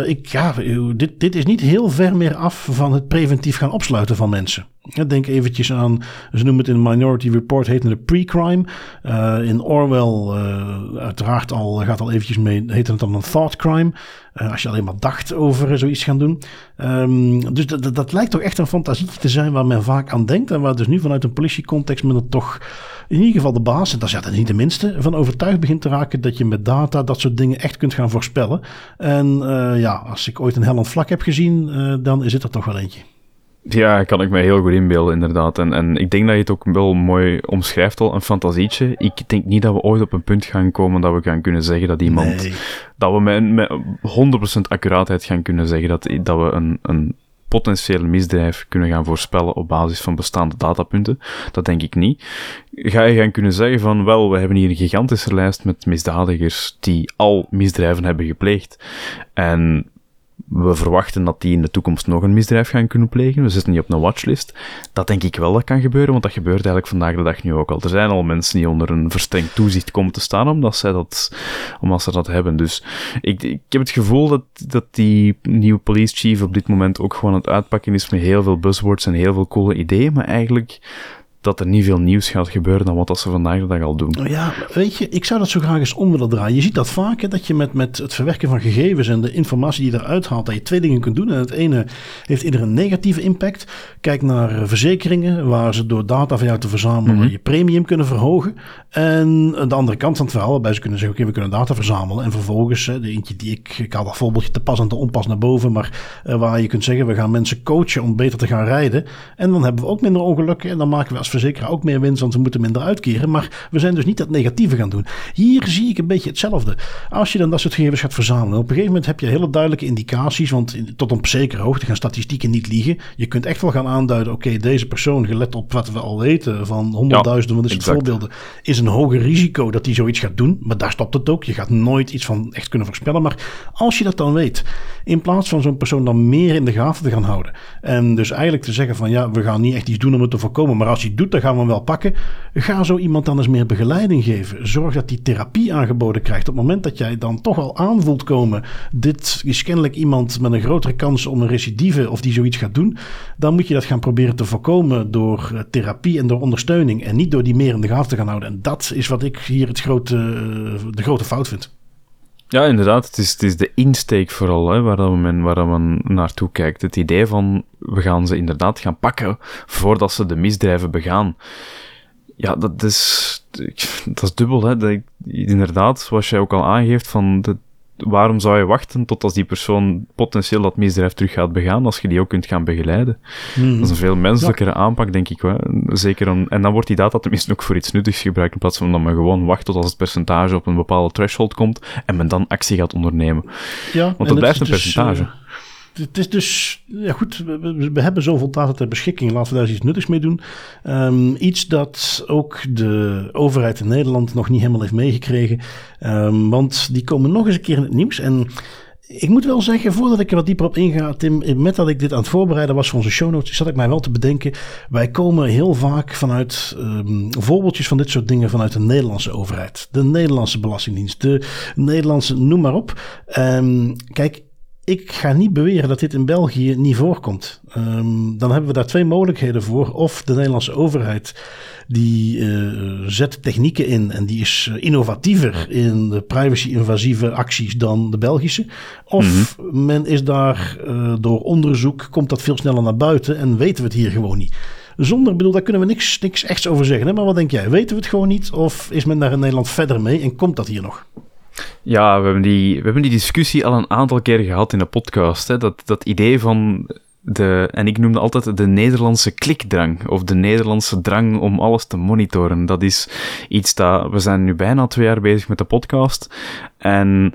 ik, ja, dit, dit is niet heel ver meer af van het preventief gaan opsluiten van mensen. Denk eventjes aan, ze noemen het in Minority Report, heet het pre-crime. Uh, in Orwell, uh, uiteraard al, gaat al eventjes mee, heet het dan een thought crime. Uh, als je alleen maar dacht over zoiets gaan doen. Um, dus dat, dat lijkt toch echt een fantasietje te zijn waar men vaak aan denkt. En waar dus nu vanuit een politiecontext men er toch in ieder geval de baas, en dat is ja, niet de minste, van overtuigd begint te raken dat je met data dat soort dingen echt kunt gaan voorspellen. En ja, als ik ooit een hellend vlak heb gezien, dan is het er toch wel eentje. Ja, kan ik me heel goed inbeelden, inderdaad. En, en ik denk dat je het ook wel mooi omschrijft al, een fantasietje. Ik denk niet dat we ooit op een punt gaan komen dat we gaan kunnen zeggen dat iemand... Dat we met, met 100% accuraatheid gaan kunnen zeggen dat, dat we een, een potentiële misdrijf kunnen gaan voorspellen op basis van bestaande datapunten. Dat denk ik niet. Ga je gaan kunnen zeggen van, wel, we hebben hier een gigantische lijst met misdadigers die al misdrijven hebben gepleegd. En we verwachten dat die in de toekomst nog een misdrijf gaan kunnen plegen. We zitten niet op een watchlist. Dat denk ik wel dat kan gebeuren, want dat gebeurt eigenlijk vandaag de dag nu ook al. Er zijn al mensen die onder een verstrengd toezicht komen te staan omdat, zij dat, omdat ze dat hebben. Dus ik, ik heb het gevoel dat, dat die nieuwe police chief op dit moment ook gewoon aan het uitpakken is met heel veel buzzwords en heel veel coole ideeën, maar eigenlijk dat er niet veel nieuws gaat gebeuren dan wat ze vandaag de dag al doen. Nou ja, weet je, ik zou dat zo graag eens om willen draaien. Je ziet dat vaak, hè, dat je met, met het verwerken van gegevens en de informatie die je eruit haalt, dat je twee dingen kunt doen. En het ene heeft ieder een negatieve impact. Kijk naar verzekeringen, waar ze door data van jou te verzamelen mhm. je premium kunnen verhogen. En de andere kant van het verhaal, waarbij ze kunnen zeggen, oké, we kunnen data verzamelen. En vervolgens, hè, de eentje die ik, ik haal dat voorbeeldje te pas en te onpas naar boven, maar uh, waar je kunt zeggen, we gaan mensen coachen om beter te gaan rijden. En dan hebben we ook minder ongelukken en dan maken we als verzekeraar ook meer winst, want ze moeten minder uitkeren. Maar we zijn dus niet dat negatieve gaan doen. Hier zie ik een beetje hetzelfde. Als je dan dat soort gegevens gaat verzamelen, op een gegeven moment heb je hele duidelijke indicaties, want tot op zekere hoogte gaan statistieken niet liegen. Je kunt echt wel gaan aanduiden, oké, deze persoon, gelet op wat we al weten van honderdduizenden van dit soort voorbeelden, is een hoger risico dat hij zoiets gaat doen. Maar daar stopt het ook. Je gaat nooit iets van echt kunnen voorspellen. Maar als je dat dan weet, in plaats van zo'n persoon dan meer in de gaten te gaan houden. En dus eigenlijk te zeggen van ja, we gaan niet echt iets doen om het te voorkomen. Maar als hij het dan gaan we hem wel pakken. Ga zo iemand dan eens meer begeleiding geven. Zorg dat die therapie aangeboden krijgt. Op het moment dat jij dan toch al aanvoelt komen. Dit is kennelijk iemand met een grotere kans om een recidive of die zoiets gaat doen. Dan moet je dat gaan proberen te voorkomen door eh, therapie en door ondersteuning. En niet door die meer in de gaten te gaan houden. En dat is wat ik hier het grote, eh, de grote fout vind. Ja, inderdaad. Het is, het is de insteek vooral hè, waar, dat men, waar men naartoe kijkt. Het idee van we gaan ze inderdaad gaan pakken voordat ze de misdrijven begaan. Ja, dat is, dat is dubbel. Hè. Dat, inderdaad, zoals jij ook al aangeeft, van de, waarom zou je wachten tot als die persoon potentieel dat misdrijf terug gaat begaan, als je die ook kunt gaan begeleiden? Hmm. Dat is een veel menselijkere aanpak, denk ik. Wel. Zeker om, en dan wordt die data tenminste ook voor iets nuttigs gebruikt, in plaats van dat men gewoon wacht tot als het percentage op een bepaalde threshold komt en men dan actie gaat ondernemen. Ja, Want dat blijft een dus, percentage. Uh, het is dus, ja goed, we, hebben zoveel data ter beschikking. Laten we daar eens iets nuttigs mee doen. Um, iets dat ook de overheid in Nederland nog niet helemaal heeft meegekregen. Um, want die komen nog eens een keer in het nieuws. En ik moet wel zeggen, voordat ik er wat dieper op inga, Tim, met dat ik dit aan het voorbereiden was voor onze show notes, zat ik mij wel te bedenken. Wij komen heel vaak vanuit um, voorbeeldjes van dit soort dingen vanuit de Nederlandse overheid. De Nederlandse Belastingdienst, de Nederlandse, noem maar op. Kijk, ik ga niet beweren dat dit in België niet voorkomt. Um, dan hebben we daar twee mogelijkheden voor. Of de Nederlandse overheid die uh, zet technieken in en die is eh, innovatiever in de privacy-invasieve acties dan de Belgische. Of mhm. men is daar uh, door onderzoek, komt dat veel sneller naar buiten en weten we het hier gewoon niet. Zonder, bedoel, daar kunnen we niks, niks echt over zeggen. Hè? Maar wat denk jij? Weten we het gewoon niet? Of is men daar in Nederland verder mee en komt dat hier nog? Ja, we hebben, die, we hebben die discussie al een aantal keer gehad in de podcast. Hè? Dat, dat idee van de, en ik noemde altijd de Nederlandse klikdrang, of de Nederlandse drang om alles te monitoren. Dat is iets dat, we zijn nu bijna twee jaar bezig met de podcast, en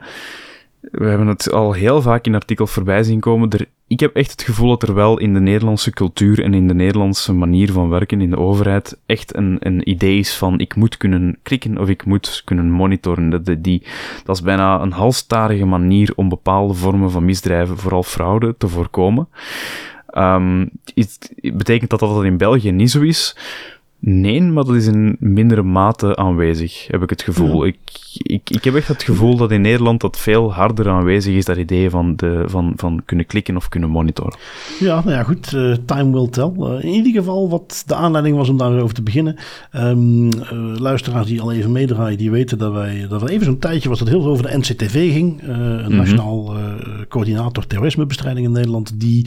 we hebben het al heel vaak in artikels voorbij zien komen. Er, ik heb echt het gevoel dat er wel in de Nederlandse cultuur en in de Nederlandse manier van werken in de overheid echt een, een idee is van ik moet kunnen klikken of ik moet kunnen monitoren. Dat, die, dat is bijna een halstarige manier om bepaalde vormen van misdrijven, vooral fraude, te voorkomen. Um, het betekent dat dat in België niet zo is. Nee, maar dat is in mindere mate aanwezig, heb ik het gevoel. Ik, ik, ik heb echt het gevoel dat in Nederland dat veel harder aanwezig is, dat idee van, de, van, van kunnen klikken of kunnen monitoren. Ja, nou ja, goed. Uh, time will tell. Uh, in ieder geval wat de aanleiding was om daarover te beginnen. Um, uh, luisteraars die al even meedraaien, die weten dat wij, dat er even zo'n tijdje was dat heel veel over de NCTV ging. een -hmm. nationaal coördinator terrorismebestrijding in Nederland, die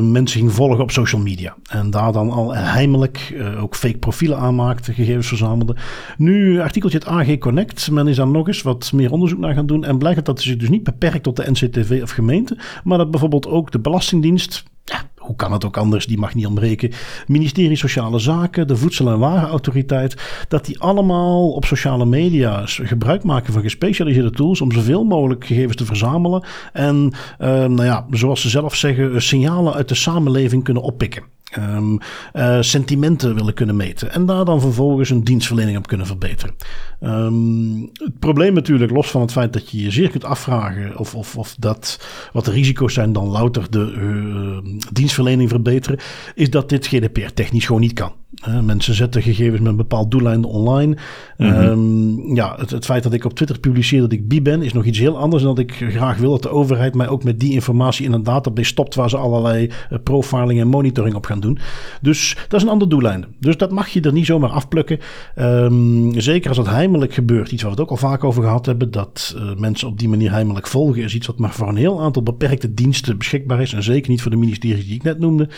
mensen ging volgen op social media. En daar dan al heimelijk ook profielen aanmaakte, gegevens verzamelde. Nu artikeltje het AG Connect. Men is daar nog eens wat meer onderzoek naar gaan doen. En blijkt dat het zich dus niet beperkt tot de NCTV of gemeente. Maar dat bijvoorbeeld ook de Belastingdienst, ja, hoe kan het ook anders? Die mag niet ontbreken. Ministerie Sociale Zaken, de Voedsel- en Warenautoriteit. Dat die allemaal op sociale media gebruik maken van gespecialiseerde tools om zoveel mogelijk gegevens te verzamelen. En uh, nou ja, zoals ze zelf zeggen, signalen uit de samenleving kunnen oppikken. Um, uh, sentimenten willen kunnen meten. En daar dan vervolgens een dienstverlening op kunnen verbeteren. Um, het probleem natuurlijk, los van het feit dat je je zeer kunt afvragen of, of, of dat wat de risico's zijn dan louter de uh, dienstverlening verbeteren, is dat dit GDPR technisch gewoon niet kan. Uh, mensen zetten gegevens met een bepaald doeleinde online. Mm -hmm. um, ja, het, het, feit dat ik op Twitter publiceer dat ik bi ben, is nog iets heel anders dan dat ik graag wil dat de overheid mij ook met die informatie in een database stopt waar ze allerlei uh, profiling en monitoring op gaan doen. Dus dat is een ander doeleinde. Dus dat mag je er niet zomaar afplukken. Um, zeker als dat heimelijk gebeurt, iets waar we het ook al vaak over gehad hebben, dat uh, mensen op die manier heimelijk volgen, is iets wat maar voor een heel aantal beperkte diensten beschikbaar is. En zeker niet voor de ministeries die ik net noemde.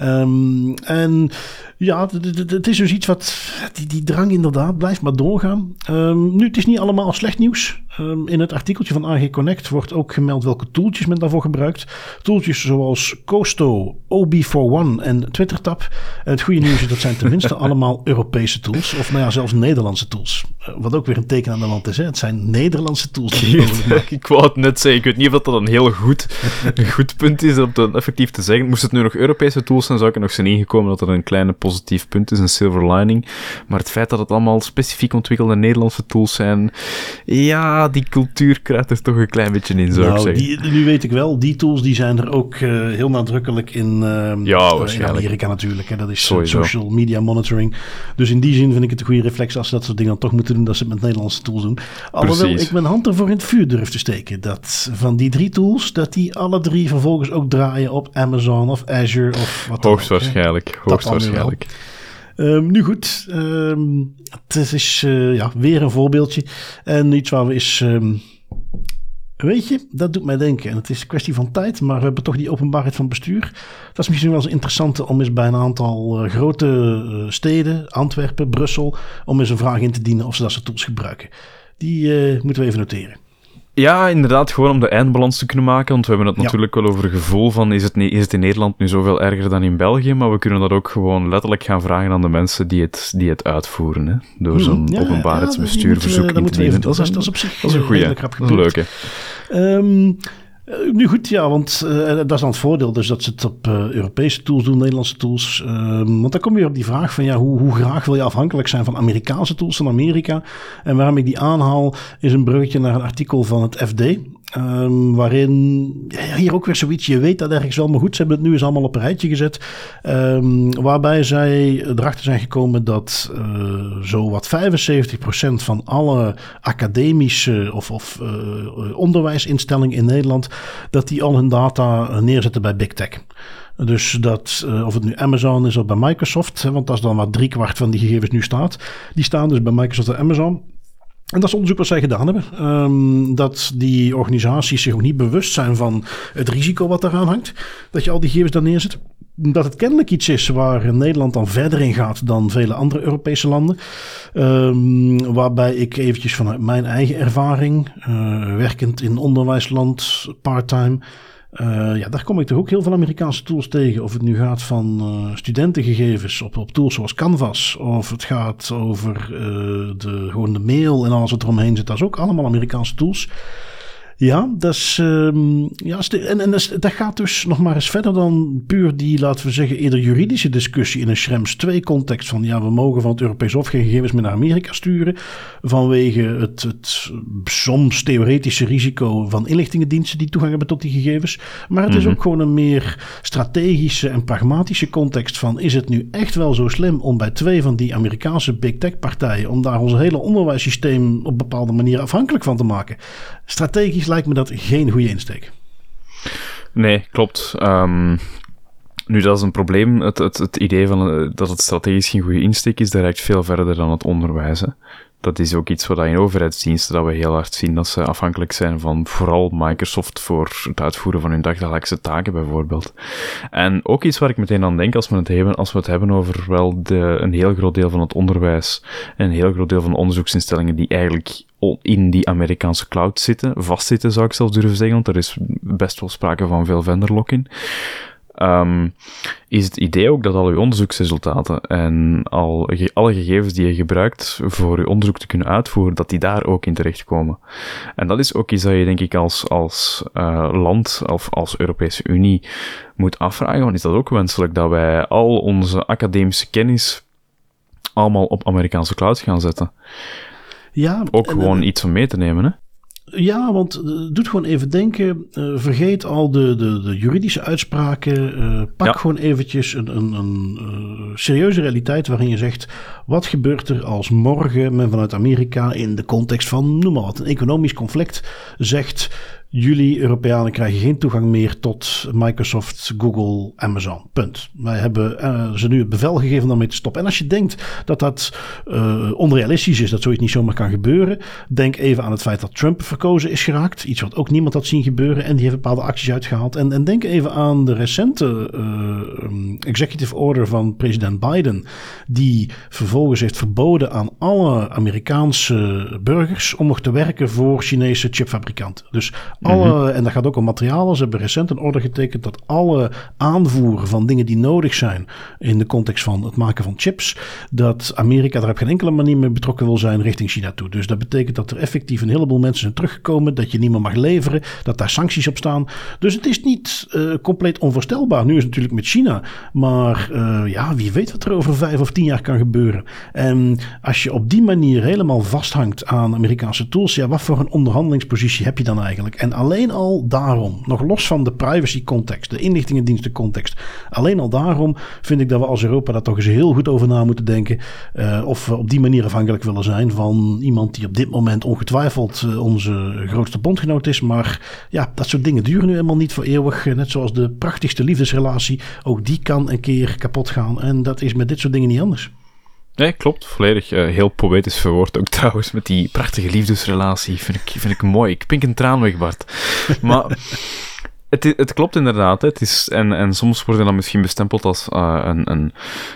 Um, en ja, het is dus iets wat. Die, die drang inderdaad blijft maar doorgaan. Um, nu, het is niet allemaal slecht nieuws. Um, in het artikeltje van AG Connect wordt ook gemeld welke tooltjes men daarvoor gebruikt. Tooltjes zoals Costo, OB41 en TwitterTap. Het goede nieuws is dat zijn tenminste allemaal Europese tools. Of nou ja, zelfs Nederlandse tools. Uh, wat ook weer een teken aan de land is. Hè? Het zijn Nederlandse tools. ik wou het net zeggen. Ik weet niet of dat een heel goed, een goed punt is om het effectief te zeggen. Moest het nu nog Europese tools zijn, zou ik er nog zijn ingekomen dat er een kleine positief punt is, een silver lining. Maar het feit dat het allemaal specifiek ontwikkelde Nederlandse tools zijn, ja, die cultuur kruidt er toch een klein beetje in, zou nou, ik zeggen. Die, nu weet ik wel, die tools die zijn er ook uh, heel nadrukkelijk in, uh, ja, in Amerika natuurlijk. Hè. Dat is Sowieso. social media monitoring. Dus in die zin vind ik het een goede reflex als ze dat soort dingen dan toch moeten doen, dat ze het met Nederlandse tools doen. Alhoewel Precies. ik mijn hand ervoor in het vuur durf te steken. Dat van die drie tools, dat die alle drie vervolgens ook draaien op Amazon of Azure of wat Hoogstwaarschijnlijk, hoogstwaarschijnlijk. Um, nu goed, um, het is uh, ja, weer een voorbeeldje. En iets waar we is. Um, weet je, dat doet mij denken. En het is een kwestie van tijd, maar we hebben toch die openbaarheid van bestuur. Dat is misschien wel eens interessant om eens bij een aantal uh, grote uh, steden, Antwerpen, Brussel, om eens een vraag in te dienen of ze dat soort tools gebruiken. Die moeten we even noteren. Ja, inderdaad, gewoon om de eindbalans te kunnen maken. Want we hebben het ja. natuurlijk wel over het gevoel van, is het, is het in Nederland nu zoveel erger dan in België? Maar we kunnen dat ook gewoon letterlijk gaan vragen aan de mensen die het, die het uitvoeren. Hè? Door zo'n ja, openbaarheidsbestuurverzoek ja, in te dienen. Dat, dat, is op zich dat is een een leuke. Um, Uh, nu goed, ja, want uh, dat is dan het voordeel dus dat ze het op uh, Europese tools doen, Nederlandse tools. want dan kom je weer op die vraag van ja, hoe, hoe graag wil je afhankelijk zijn van Amerikaanse tools van Amerika? En waarom ik die aanhaal is een bruggetje naar een artikel van het FD. Um, waarin ja, hier ook weer zoiets, je weet dat ergens wel, maar goed, ze hebben het nu eens allemaal op een rijtje gezet. Um, waarbij zij erachter zijn gekomen dat uh, zo wat 75% van alle academische of, of uh, onderwijsinstellingen in Nederland, dat die al hun data neerzetten bij Big Tech. Dus dat, uh, of het nu Amazon is of bij Microsoft, want dat is dan waar driekwart van die gegevens nu staat. Die staan dus bij Microsoft en Amazon. En dat is onderzoek wat zij gedaan hebben. Um, dat die organisaties zich ook niet bewust zijn van het risico wat eraan hangt. Dat je al die gegevens daar neerzet. Dat het kennelijk iets is waar Nederland dan verder in gaat dan vele andere Europese landen. Um, waarbij ik eventjes vanuit mijn eigen ervaring, uh, werkend in onderwijsland, parttime. Uh, ja, daar kom ik toch ook heel veel Amerikaanse tools tegen. Of het nu gaat van uh, studentengegevens op, op tools zoals Canvas. Of het gaat over uh, de, gewoon de mail en alles wat eromheen zit. Dat is ook allemaal Amerikaanse tools. Ja, dat is, ehm, ja, en, en dat, gaat dus nog maar eens verder dan puur die, laten we zeggen, eerder juridische discussie in een Schrems 2 context van ja, we mogen van het Europees Hof geen gegevens meer naar Amerika sturen vanwege het, het soms theoretische risico van inlichtingendiensten die toegang hebben tot die gegevens. Maar het is mhm. ook gewoon een meer strategische en pragmatische context van is het nu echt wel zo slim om bij twee van die Amerikaanse big tech partijen om daar ons hele onderwijssysteem op bepaalde manier afhankelijk van te maken. Strategisch lijkt me dat geen goede insteek. Nee, klopt. Um, nu, dat is een probleem. Het, het, het idee van, uh, dat het strategisch geen goede insteek is, dat reikt veel verder dan het onderwijs. Hè. Dat is ook iets wat in overheidsdiensten dat we heel hard zien, dat ze afhankelijk zijn van vooral Microsoft voor het uitvoeren van hun dagdagelijkse taken bijvoorbeeld. En ook iets waar ik meteen aan denk als we het hebben, als we het hebben over wel de, een heel groot deel van het onderwijs en een heel groot deel van de onderzoeksinstellingen die eigenlijk in die Amerikaanse cloud zitten, vastzitten zou ik zelfs durven zeggen, want er is best wel sprake van veel vendor lock-in. Um, is het idee ook dat al uw onderzoeksresultaten en al alle gegevens die je gebruikt voor je onderzoek te kunnen uitvoeren, dat die daar ook in terechtkomen. En dat is ook iets dat je denk ik als, als uh, land of als Europese Unie moet afvragen, want is dat ook wenselijk dat wij al onze academische kennis allemaal op Amerikaanse cloud gaan zetten? Ja, ook gewoon iets om mee te nemen, hè? Ja, want uh, doet gewoon even denken. Uh, vergeet al de, de, de juridische uitspraken. Uh, pak gewoon eventjes een, een, een serieuze realiteit waarin je zegt: wat gebeurt er als morgen men vanuit Amerika in de context van, noem maar wat, een economisch conflict zegt jullie Europeanen krijgen geen toegang meer tot Microsoft, Google, Amazon. Punt. Wij hebben uh, ze nu het bevel gegeven om daarmee te stoppen. En als je denkt dat dat uh, onrealistisch is, dat zoiets niet zomaar kan gebeuren, denk even aan het feit dat Trump verkozen is geraakt. Iets wat ook niemand had zien gebeuren en die heeft bepaalde acties uitgehaald. En, en denk even aan de recente uh, executive order van president Biden, die vervolgens heeft verboden aan alle Amerikaanse burgers om nog te werken voor Chinese chipfabrikanten. Dus alle, mhm. En dat gaat ook om materialen. Ze hebben recent een order getekend dat alle aanvoer van dingen die nodig zijn in de context van het maken van chips, dat Amerika daar op geen enkele manier mee betrokken wil zijn richting China toe. Dus dat betekent dat er effectief een heleboel mensen zijn teruggekomen, dat je niet meer mag leveren, dat daar sancties op staan. Dus het is niet uh, compleet onvoorstelbaar. Nu is het natuurlijk met China, maar uh, ja, wie weet wat er over vijf of tien jaar kan gebeuren. En als je op die manier helemaal vasthangt aan Amerikaanse tools, ja, wat voor een onderhandelingspositie heb je dan eigenlijk? En alleen al daarom, nog los van de privacy context, de inlichtingendiensten context, alleen al daarom vind ik dat we als Europa daar toch eens heel goed over na moeten denken. Uh, of we op die manier afhankelijk willen zijn van iemand die op dit moment ongetwijfeld uh, onze grootste bondgenoot is. Maar ja, dat soort dingen duren nu helemaal niet voor eeuwig. Net zoals de prachtigste liefdesrelatie. Ook die kan een keer kapot gaan. En dat is met dit soort dingen niet anders. Nee, klopt. Volledig. Uh, heel poëtisch verwoord ook trouwens, met die prachtige liefdesrelatie. Vind ik, vind ik mooi. Ik pink een traan weg, Bart. Maar het, het klopt inderdaad. Het is, en, en soms worden dan misschien bestempeld als uh, een, een,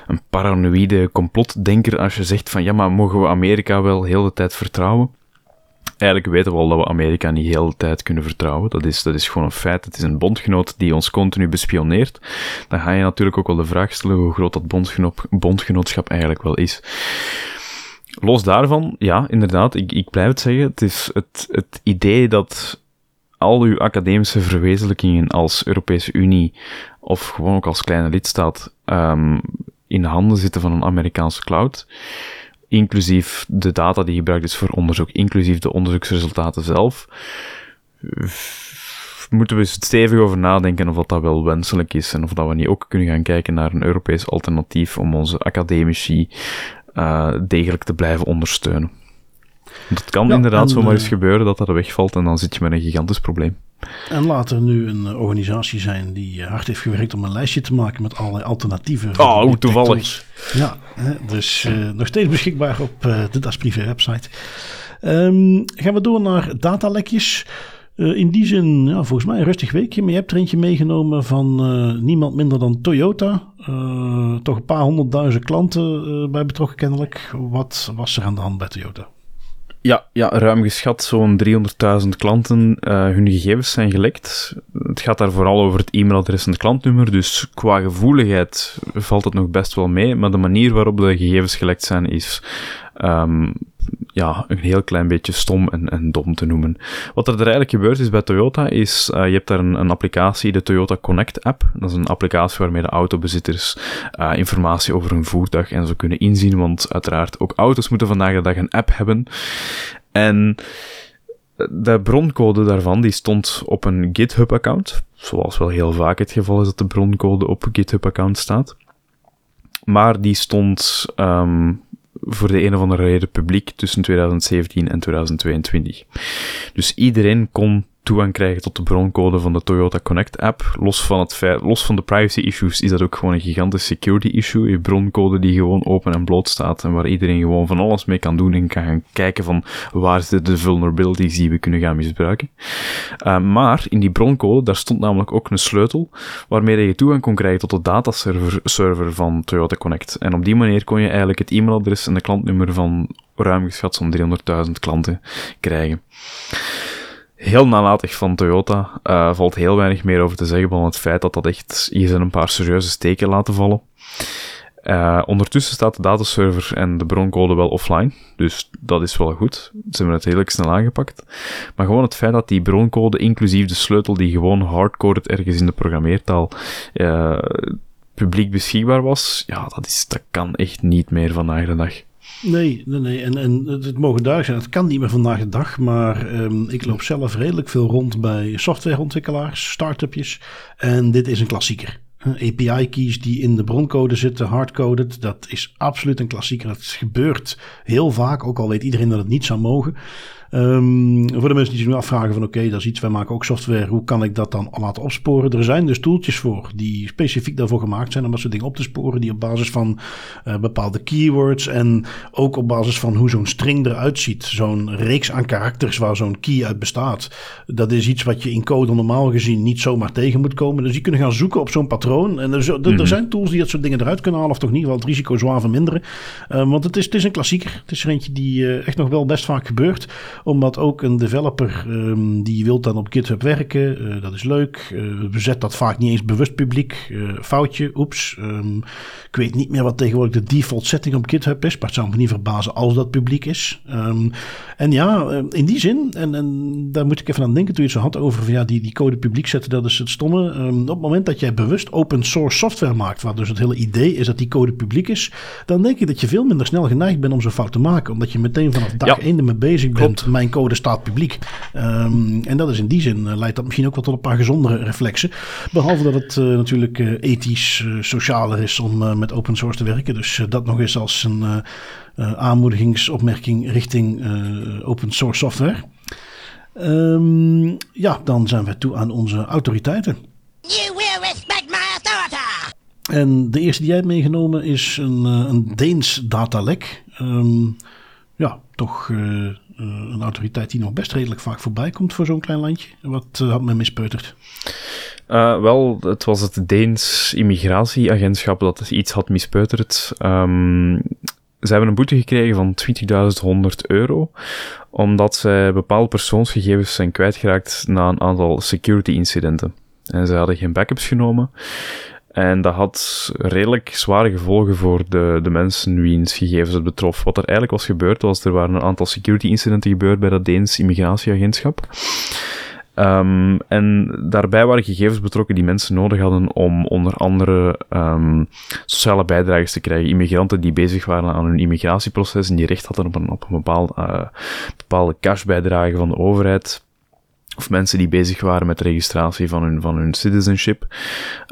een paranoïde complotdenker als je zegt van ja, maar mogen we Amerika wel heel de tijd vertrouwen? Eigenlijk weten we al dat we Amerika niet heel de tijd kunnen vertrouwen. Dat is, dat is gewoon een feit. Het is een bondgenoot die ons continu bespioneert. Dan ga je natuurlijk ook wel de vraag stellen hoe groot dat bondgenootschap eigenlijk wel is. Los daarvan, ja, inderdaad, ik, ik blijf het zeggen. Het is het, het idee dat al uw academische verwezenlijkingen als Europese Unie of gewoon ook als kleine lidstaat um, in handen zitten van een Amerikaanse cloud inclusief de data die gebruikt is voor onderzoek, inclusief de onderzoeksresultaten zelf, moeten we stevig over nadenken of dat, wel wenselijk is en of dat we niet ook kunnen gaan kijken naar een Europees alternatief om onze academici uh, degelijk te blijven ondersteunen. Het kan inderdaad zomaar eens eh, gebeuren dat dat wegvalt en dan zit je met een gigantisch probleem. En laat er nu een eh, organisatie zijn die hard heeft gewerkt om een lijstje te maken met allerlei alternatieven. Oh, hoe toevallig. Ja, dus uh, nog steeds beschikbaar op uh, de Das Privé website. Um, gaan we door naar datalekjes. Uh, in die zin, ja, volgens mij een rustig weekje. Maar je hebt er eentje meegenomen van uh, niemand minder dan Toyota. Uh, toch een paar honderdduizend klanten bij betrokken kennelijk. Wat was er aan de hand bij Toyota? Ja, ja ruim geschat zo'n 300.000 klanten. Uh, hun gegevens zijn gelekt. Het gaat daar vooral over het e-mailadres en het klantnummer. Dus qua gevoeligheid valt het nog best wel mee. Maar de manier waarop de gegevens gelekt zijn is um, ja, een heel klein beetje stom en, en dom te noemen. Wat er, er eigenlijk gebeurd is bij Toyota is, uh, je hebt daar een, een, applicatie, de Toyota Connect app. Dat is een applicatie waarmee de autobezitters uh, informatie over hun voertuig en zo kunnen inzien, want uiteraard ook auto's moeten vandaag de dag een app hebben. En de broncode daarvan die stond op een GitHub-account, zoals wel heel vaak het geval is dat de broncode op GitHub-account staat. Maar die stond um, voor de een of andere reden publiek tussen 2017 en 2022. Dus iedereen kon toegang krijgen tot de broncode van de Toyota Connect app. Los van, het los van de privacy issues is dat ook gewoon een gigantisch security issue. Je broncode die gewoon open en bloot staat en waar iedereen gewoon van alles mee kan doen en kan gaan kijken van waar zitten de vulnerabilities die we kunnen gaan misbruiken. Uh, maar in die broncode, daar stond namelijk ook een sleutel waarmee je toegang kon krijgen tot de dataserver server van Toyota Connect. En op die manier kon je eigenlijk het e-mailadres en de klantnummer van ruim geschat zo'n 300.000 klanten krijgen heel nalatig van Toyota. Uh, valt heel weinig meer over te zeggen dan het feit dat dat echt hier zijn een paar serieuze steken laten vallen. Uh, ondertussen staat de dataserver en de broncode wel offline, dus dat is wel goed. Ze hebben het heel snel aangepakt. Maar gewoon het feit dat die broncode, inclusief de sleutel die gewoon hardcoded ergens in de programmeertaal, uh, publiek beschikbaar was, ja, dat, is, dat kan echt niet meer vandaag de dag. Nee, nee, nee. En, en het mogen duidelijk zijn, het kan niet meer vandaag de dag. Maar um, ik loop zelf redelijk veel rond bij softwareontwikkelaars, start-upjes. En dit is een klassieker. API-keys die in de broncode zitten, hardcoded, dat is absoluut een klassieker. Dat gebeurt heel vaak, ook al weet iedereen dat het niet zou mogen. Um, voor de mensen die zich nu afvragen van oké, okay, dat is iets, wij maken ook software, hoe kan ik dat dan laten opsporen? Er zijn dus tooltjes voor die specifiek daarvoor gemaakt zijn om dat soort dingen op te sporen, die op basis van uh, bepaalde keywords en ook op basis van hoe zo'n string eruit ziet, zo'n reeks aan karakters waar zo'n key uit bestaat, dat is iets wat je in code normaal gezien niet zomaar tegen moet komen. Dus die kunnen gaan zoeken op zo'n patroon en er, er, er, mhm. zijn tools die dat soort dingen eruit kunnen halen of toch in ieder geval het risico zwaar verminderen. Uh, want het is, het is een klassieker. Het is er eentje die uh, echt nog wel best vaak gebeurt omdat ook een developer um, die wil dan op GitHub werken. Uh, dat is leuk. Uh, bezet dat vaak niet eens bewust publiek. Uh, foutje, oeps. Um, ik weet niet meer wat tegenwoordig de default setting op GitHub is. Maar het zou me niet verbazen als dat publiek is. Um, en ja, in die zin, en, en daar moet ik even aan denken toen je het zo had over van, ja, die, die code publiek zetten, dat is het stomme. op het moment dat jij bewust open source software maakt, waar dus het hele idee is dat die code publiek is, dan denk ik dat je veel minder snel geneigd bent om zo'n fout te maken. Omdat je meteen vanaf dag ja. 1 ermee bezig bent. Mijn code staat publiek. Um, en dat is in die zin uh, leidt dat misschien ook wel tot een paar gezondere reflexen. Behalve dat het uh, natuurlijk uh, ethisch, socialer is om met open source te werken. Dus dat nog eens als een aanmoedigingsopmerking richting open source software. Um, ja, dan zijn we toe aan onze autoriteiten. You will respect my authority. En de eerste die jij hebt meegenomen is een, een Deens datalek. Um, ja, toch eh, een autoriteit die nog best redelijk vaak voorbij komt voor zo'n klein landje. Wat uh, had men mispeuterd? Uh, wel, het was het Deens immigratieagentschap dat iets had mispeuterd. Um, ze hebben een boete gekregen van 20.100 euro, omdat zij bepaalde persoonsgegevens zijn kwijtgeraakt na een aantal security incidenten. En ze hadden geen backups genomen. En dat had redelijk zware gevolgen voor de, de mensen wiens gegevens het betrof. Wat er eigenlijk was gebeurd, was er waren een aantal security incidenten gebeurd bij dat Deens immigratieagentschap. Um, en daarbij waren gegevens betrokken die mensen nodig hadden om onder andere um, sociale bijdragers te krijgen. Immigranten die bezig waren aan hun immigratieproces en die recht hadden op een, op een bepaald, uh, bepaalde cashbijdrage van de overheid of mensen die bezig waren met de registratie van hun, van hun citizenship.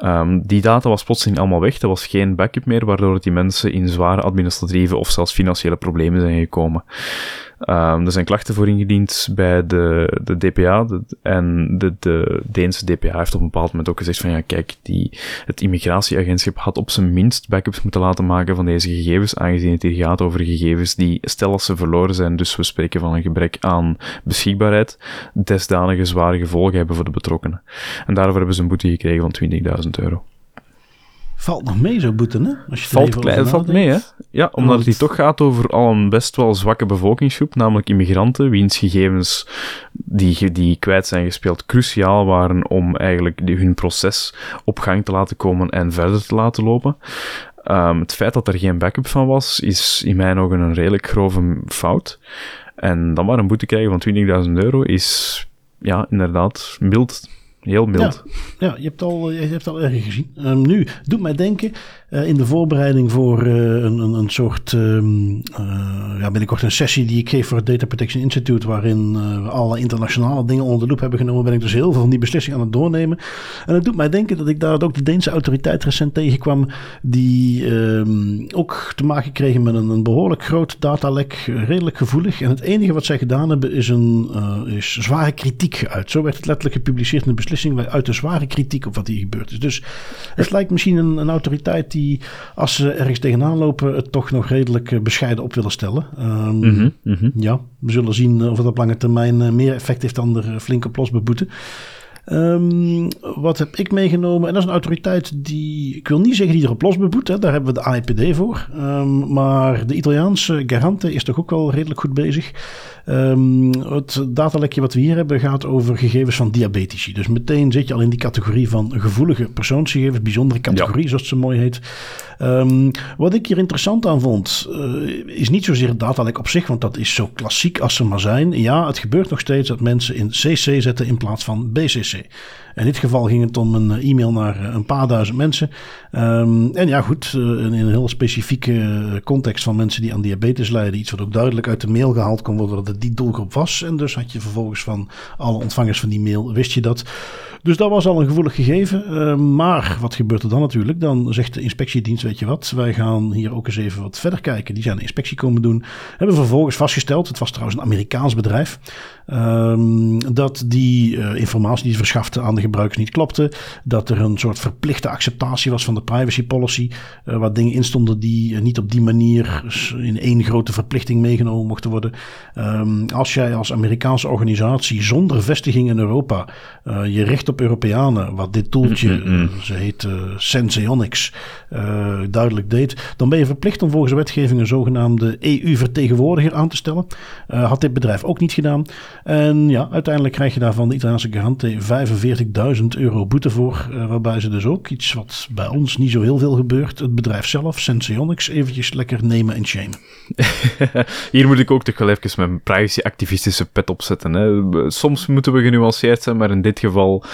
Um, die data was plotseling allemaal weg. Er was geen backup meer, waardoor die mensen in zware administratieve of zelfs financiële problemen zijn gekomen. Um, er zijn klachten voor ingediend bij de, de DPA. En de, de Deense DPA heeft op een bepaald moment ook gezegd van ja, kijk, die, het immigratieagentschap had op zijn minst backups moeten laten maken van deze gegevens, aangezien het hier gaat over gegevens die, stel als ze verloren zijn, dus we spreken van een gebrek aan beschikbaarheid, desdanige zware gevolgen hebben voor de betrokkenen. En daarvoor hebben ze een boete gekregen van 20.000 euro. Valt nog mee, zo boete, hè? Als je valt klein, valt mee, hè? Ja, omdat het hier toch gaat over al een best wel zwakke bevolkingsgroep, namelijk immigranten, wiens gegevens die, die kwijt zijn gespeeld cruciaal waren om eigenlijk hun proces op gang te laten komen en verder te laten lopen. Ehm, het feit dat er geen backup van was, is in mijn ogen een redelijk grove fout. En dan maar een boete krijgen van 20.000 euro is, ja, inderdaad, mild Heel mild. Ja, ja, je hebt al, je hebt al erg gezien. Um, nu, doet mij denken, uh, in de voorbereiding voor uh, een, een, een, soort, um, uh, ja, binnenkort een sessie die ik geef voor het Data Protection Institute, waarin we alle internationale dingen onder de loep hebben genomen, ben ik dus heel veel van die beslissingen aan het doornemen. En het doet mij denken dat ik daar ook de Deense autoriteit recent tegenkwam, die um, ook te maken kregen met een, een, behoorlijk groot datalek, redelijk gevoelig. En het enige wat zij gedaan hebben is, een, is zware kritiek geuit. Zo werd het letterlijk gepubliceerd in de beslissing uit de zware kritiek op wat hier gebeurd is. Dus het lijkt misschien een, een, autoriteit die, als ze ergens tegenaan lopen, het toch nog redelijk eh, bescheiden op willen stellen. Um, mm -hmm. Ja, we zullen zien of het op lange termijn eh, meer effect heeft dan de flinke plosbeboete. Um, wat heb ik meegenomen? En dat is een autoriteit die, ik wil niet zeggen die erop los beboet, hè, daar hebben we de AIPD voor. Um, maar de Italiaanse Garante is toch ook wel redelijk goed bezig. Um, het datalekje wat we hier hebben gaat over gegevens van diabetici. Dus meteen zit je al in die categorie van gevoelige persoonsgegevens, bijzondere categorie, ja. zoals het zo mooi heet. Wat ik hier interessant aan vond, uh, is niet zozeer het datalek op zich, want dat is zo klassiek als ze maar zijn. Ja, het gebeurt nog steeds dat mensen in CC zetten in plaats van BCC. In dit geval ging het om een e-mail naar een paar duizend mensen. Um, en ja, goed, uh, in een heel specifieke context van mensen die aan diabetes lijden. Iets wat ook duidelijk uit de mail gehaald kon worden dat het die doelgroep was. En dus had je vervolgens van alle ontvangers van die mail, wist je dat. Dus dat was al een gevoelig gegeven. Uh, maar wat gebeurt er dan natuurlijk? Dan zegt de inspectiedienst, weet je wat, wij gaan hier ook eens even wat verder kijken. Die zijn een inspectie komen doen. Hebben vervolgens vastgesteld, het was trouwens een Amerikaans bedrijf, um, dat die uh, informatie die ze verschafte aan de gebruikers niet klopte. Dat er een soort verplichte acceptatie was van de privacy policy. Uh, waar dingen in stonden die uh, niet op die manier in één grote verplichting meegenomen mochten worden. Um, als jij als Amerikaanse organisatie zonder vestiging in Europa je recht op Europeanen, wat dit toeltje, mm -mm. ze heet uh, Senseonics, duidelijk deed, dan ben je verplicht om volgens de wetgeving een zogenaamde EU-vertegenwoordiger aan te stellen. Had dit bedrijf ook niet gedaan. En ja, uiteindelijk krijg je daar van de Italiaanse garante 45.000 euro boete voor, waarbij ze dus ook iets wat bij ons niet zo heel veel gebeurt, het bedrijf zelf, Senseonics, eventjes lekker nemen en shamen. Hier moet ik ook toch wel even mijn privacy-activistische pet opzetten. Hè. Soms moeten we genuanceerd zijn, maar in dit geval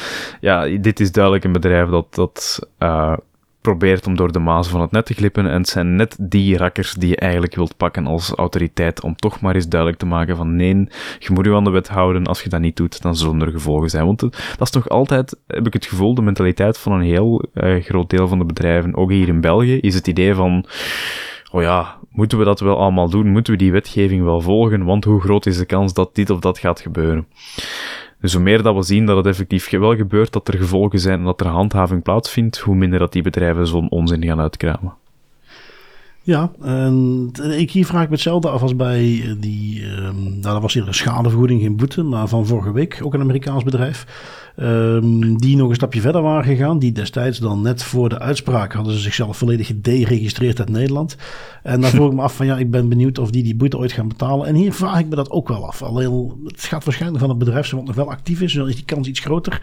ja, dit is duidelijk een bedrijf dat, dat uh, probeert om door de mazen van het net te glippen. En het zijn net die rakkers die je eigenlijk wilt pakken als autoriteit. Om toch maar eens duidelijk te maken van nee, je moet je aan de wet houden. Als je dat niet doet, dan zullen er gevolgen zijn. Want dat is toch altijd, heb ik het gevoel, de mentaliteit van een heel uh, groot deel van de bedrijven. Ook hier in België is het idee van oh ja, moeten we dat wel allemaal doen? Moeten we die wetgeving wel volgen? Want hoe groot is de kans dat dit of dat gaat gebeuren? Dus hoe meer dat we zien dat het effectief wel gebeurt, dat er gevolgen zijn en dat er handhaving plaatsvindt, hoe minder dat die bedrijven zo'n onzin gaan uitkramen. Ja, en ik hier vraag ik me hetzelfde af als bij die, um, nou dat was hier een schadevergoeding, geen boete, maar van vorige week, ook een Amerikaans bedrijf. Um, die nog een stapje verder waren gegaan. Die destijds dan net voor de uitspraak hadden ze zichzelf volledig gederegistreerd uit Nederland. En dan vroeg ik me af van ja, ik ben benieuwd of die die boete ooit gaan betalen. En hier vraag ik me dat ook wel af. Alleen, het gaat waarschijnlijk van het bedrijf wat nog wel actief is. Dan is die kans iets groter.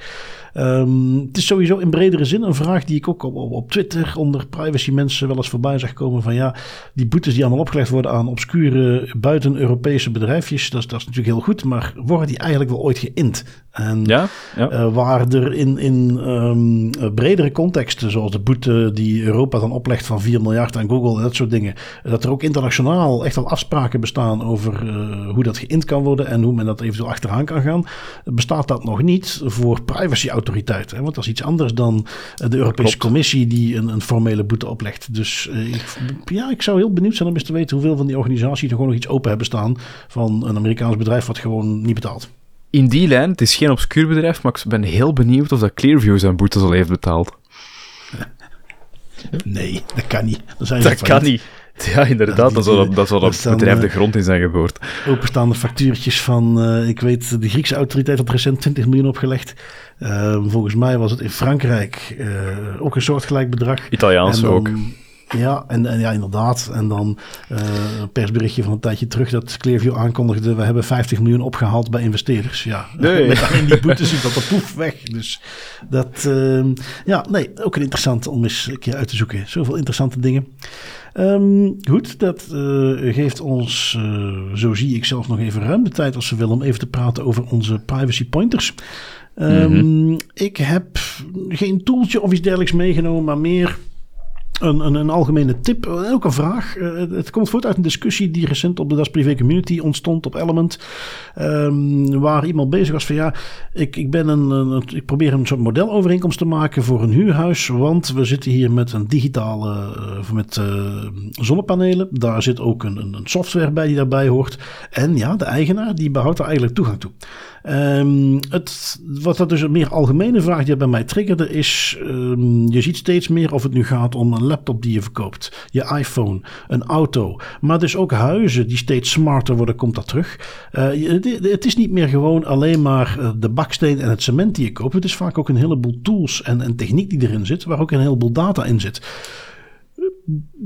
Um, het is sowieso in bredere zin een vraag die ik ook op, op, op Twitter onder privacy mensen wel eens voorbij zag komen. Van ja, die boetes die allemaal opgelegd worden aan obscure buiten-Europese bedrijfjes. Dat, dat is natuurlijk heel goed. Maar worden die eigenlijk wel ooit geïnd? En ja, ja. Uh, waar er in, in um, bredere contexten, zoals de boete die Europa dan oplegt van 4 miljard aan Google en dat soort dingen, dat er ook internationaal echt al afspraken bestaan over uh, hoe dat geïnd kan worden en hoe men dat eventueel achteraan kan gaan, bestaat dat nog niet voor privacyautoriteiten. Hè? Want dat is iets anders dan de Europese Klopt. Commissie die een, een, formele boete oplegt. Dus ik, ja, ik zou heel benieuwd zijn om eens te weten hoeveel van die organisaties er gewoon nog iets open hebben staan van een Amerikaans bedrijf wat gewoon niet betaalt. In die lijn, het is geen obscuur bedrijf, maar ik ben heel benieuwd of dat Clearview zijn boetes al heeft betaald. Nee, dat kan niet. zijn dat kan niet. Ja, inderdaad, dat, zou dat, dat, dat bedrijf de grond in zijn geboord. Openstaande factuurtjes van, uh, ik weet, de Griekse autoriteit had recent 20 miljoen opgelegd. Uh, volgens mij was het in Frankrijk uh, ook een soortgelijk bedrag. Italiaans dan, ook. Ja, en, en ja, inderdaad. En dan uh, een persberichtje van een tijdje terug dat Clearview aankondigde... we hebben 50 miljoen opgehaald bij investeerders. Ja, nee. met alleen die boetes is dat er poef weg. Dus dat, uh, ja, nee, ook een interessant om eens een keer uit te zoeken. Zoveel interessante dingen. Um, goed, dat uh, geeft ons, uh, zo zie ik zelf nog even ruim de tijd als we willen... om even te praten over onze privacy pointers. Um, mm -hmm. Ik heb geen toeltje of iets dergelijks meegenomen, maar meer een, een, een, algemene tip, ook een vraag. Uh, het komt voort uit een discussie die recent op de Das Privé Community ontstond op Element. Um, waar iemand bezig was van ja, ik, ik, ben een, ik probeer een soort modelovereenkomst te maken voor een huurhuis. Want we zitten hier met een digitale, uh, met zonnepanelen. Daar zit ook een, een software bij die daarbij hoort. En ja, de eigenaar die behoudt daar eigenlijk toegang toe. Um, het, wat dat dus een meer algemene vraag die bij mij triggerde is, um, je ziet steeds meer of het nu gaat om een laptop die je verkoopt, je iPhone, een auto, maar dus ook huizen die steeds smarter worden, komt dat terug. Uh, het, is niet meer gewoon alleen maar uh, de baksteen en het cement die je koopt. Het is vaak ook een heleboel tools en, en techniek die erin zit, waar ook een heleboel data in zit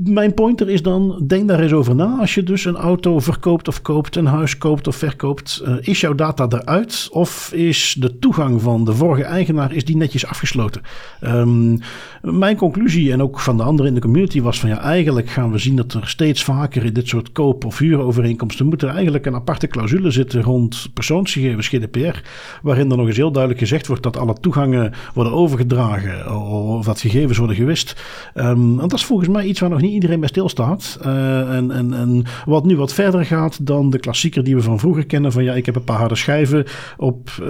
mijn pointer is dan, denk daar eens over na. Als je dus een auto verkoopt of koopt, een huis koopt of verkoopt, uh, is jouw data eruit? Of is de toegang van de vorige eigenaar is die netjes afgesloten? Um, mijn conclusie, en ook van de anderen in de community, was van ja, eigenlijk gaan we zien dat er steeds vaker in dit soort koop- of huurovereenkomsten moet er eigenlijk een aparte clausule zitten rond persoonsgegevens, GDPR, waarin er nog eens heel duidelijk gezegd wordt dat alle toegangen worden overgedragen of dat gegevens worden gewist. Um, want dat is volgens mij iets waar nog niet iedereen bij stilstaat. Uh, en, en, en wat nu wat verder gaat dan de klassieker die we van vroeger kennen. Van ja, ik heb een paar harde schijven op uh,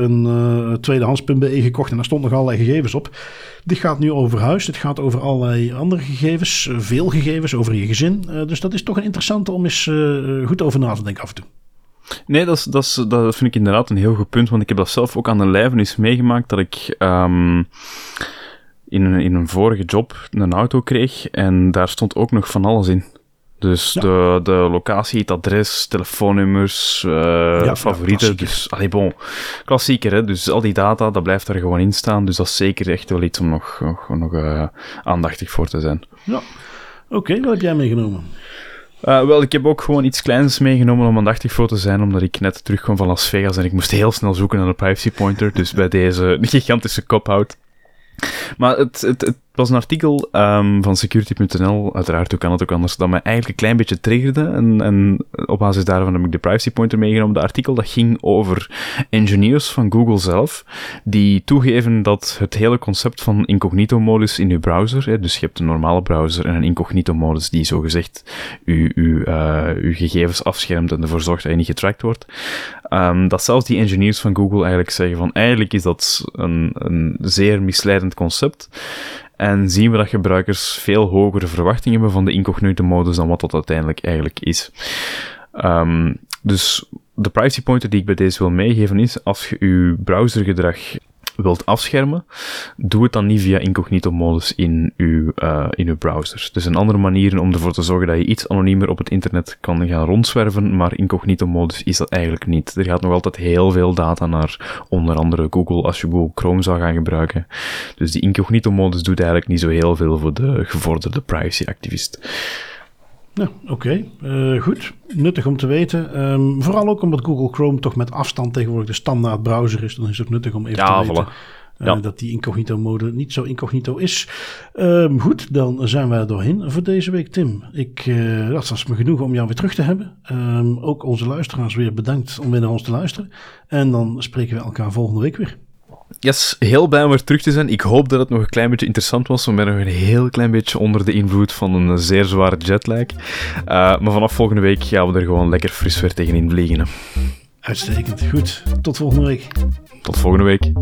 een uh, tweedehands.be gekocht en daar stond nog allerlei gegevens op. Dit gaat nu over huis. Dit gaat over allerlei andere gegevens. Veel gegevens over je gezin. dus dat is toch een interessante om eens goed over na te denken af en toe. Nee, dat, is, dat, is, dat vind ik inderdaad een heel goed punt. Want ik heb dat zelf ook aan de lijve eens meegemaakt. Dat ik... Um in een, in een vorige job een auto kreeg en daar stond ook nog van alles in. Dus ja. de, de locatie, het adres, telefoonnummers, uh, ja, favorieten. Ja, dus, allee, bon, klassieker, hè. Dus al die data, dat blijft er gewoon in staan. Dus dat is zeker echt wel iets om nog, nog, nog uh, aandachtig voor te zijn. Ja. Oké, okay, wat heb jij meegenomen? Uh, wel, ik heb ook gewoon iets kleins meegenomen om aandachtig voor te zijn, omdat ik net terugkwam van Las Vegas en ik moest heel snel zoeken naar een privacy pointer. Dus bij deze gigantische kop-out maar het, het, het, was een artikel um, van security.nl, uiteraard, hoe kan het ook anders, dat mij eigenlijk een klein beetje triggerde. En, en op basis daarvan heb ik de privacy pointer meegenomen. De artikel dat ging over engineers van Google zelf, die toegeven dat het hele concept van incognito-modus in uw browser, dus je hebt een normale browser en een incognito-modus die zogezegd uw, uw, uw gegevens afschermt en ervoor zorgt dat je niet getracked wordt, um, dat zelfs die engineers van Google eigenlijk zeggen van eigenlijk is dat een, een zeer misleidend concept. En zien we dat gebruikers veel hogere verwachtingen hebben van de incognito-modus dan wat dat uiteindelijk eigenlijk is. Um, dus de privacy pointer die ik bij deze wil meegeven is, als je je browsergedrag wilt afschermen, doe het dan niet via incognito-modus in uw, uh, in uw browser. Dus een andere manier om ervoor te zorgen dat je iets anoniemer op het internet kan gaan rondzwerven, maar incognito-modus is dat eigenlijk niet. Er gaat nog altijd heel veel data naar onder andere Google als je Google Chrome zou gaan gebruiken. Dus die incognito-modus doet eigenlijk niet zo heel veel voor de gevorderde privacy-activist. Ja, oké. Okay. Uh, goed. Nuttig om te weten. Um, vooral ook omdat Google Chrome toch met afstand tegenwoordig de standaard browser is. Dan is het ook nuttig om even ja, te weten uh, ja. dat die incognito mode niet zo incognito is. Um, goed, dan zijn wij er doorheen voor deze week, Tim. Ik, uh, dat was me genoeg om jou weer terug te hebben. Um, ook onze luisteraars weer bedankt om weer naar ons te luisteren. En dan spreken we elkaar volgende week weer. Yes, heel blij om weer terug te zijn. Ik hoop dat het nog een klein beetje interessant was. We zijn nog een heel klein beetje onder de invloed van een zeer zware jetlag. Uh, maar vanaf volgende week gaan we er gewoon lekker fris weer tegenin vliegen. Uitstekend. Goed. Tot volgende week. Tot volgende week.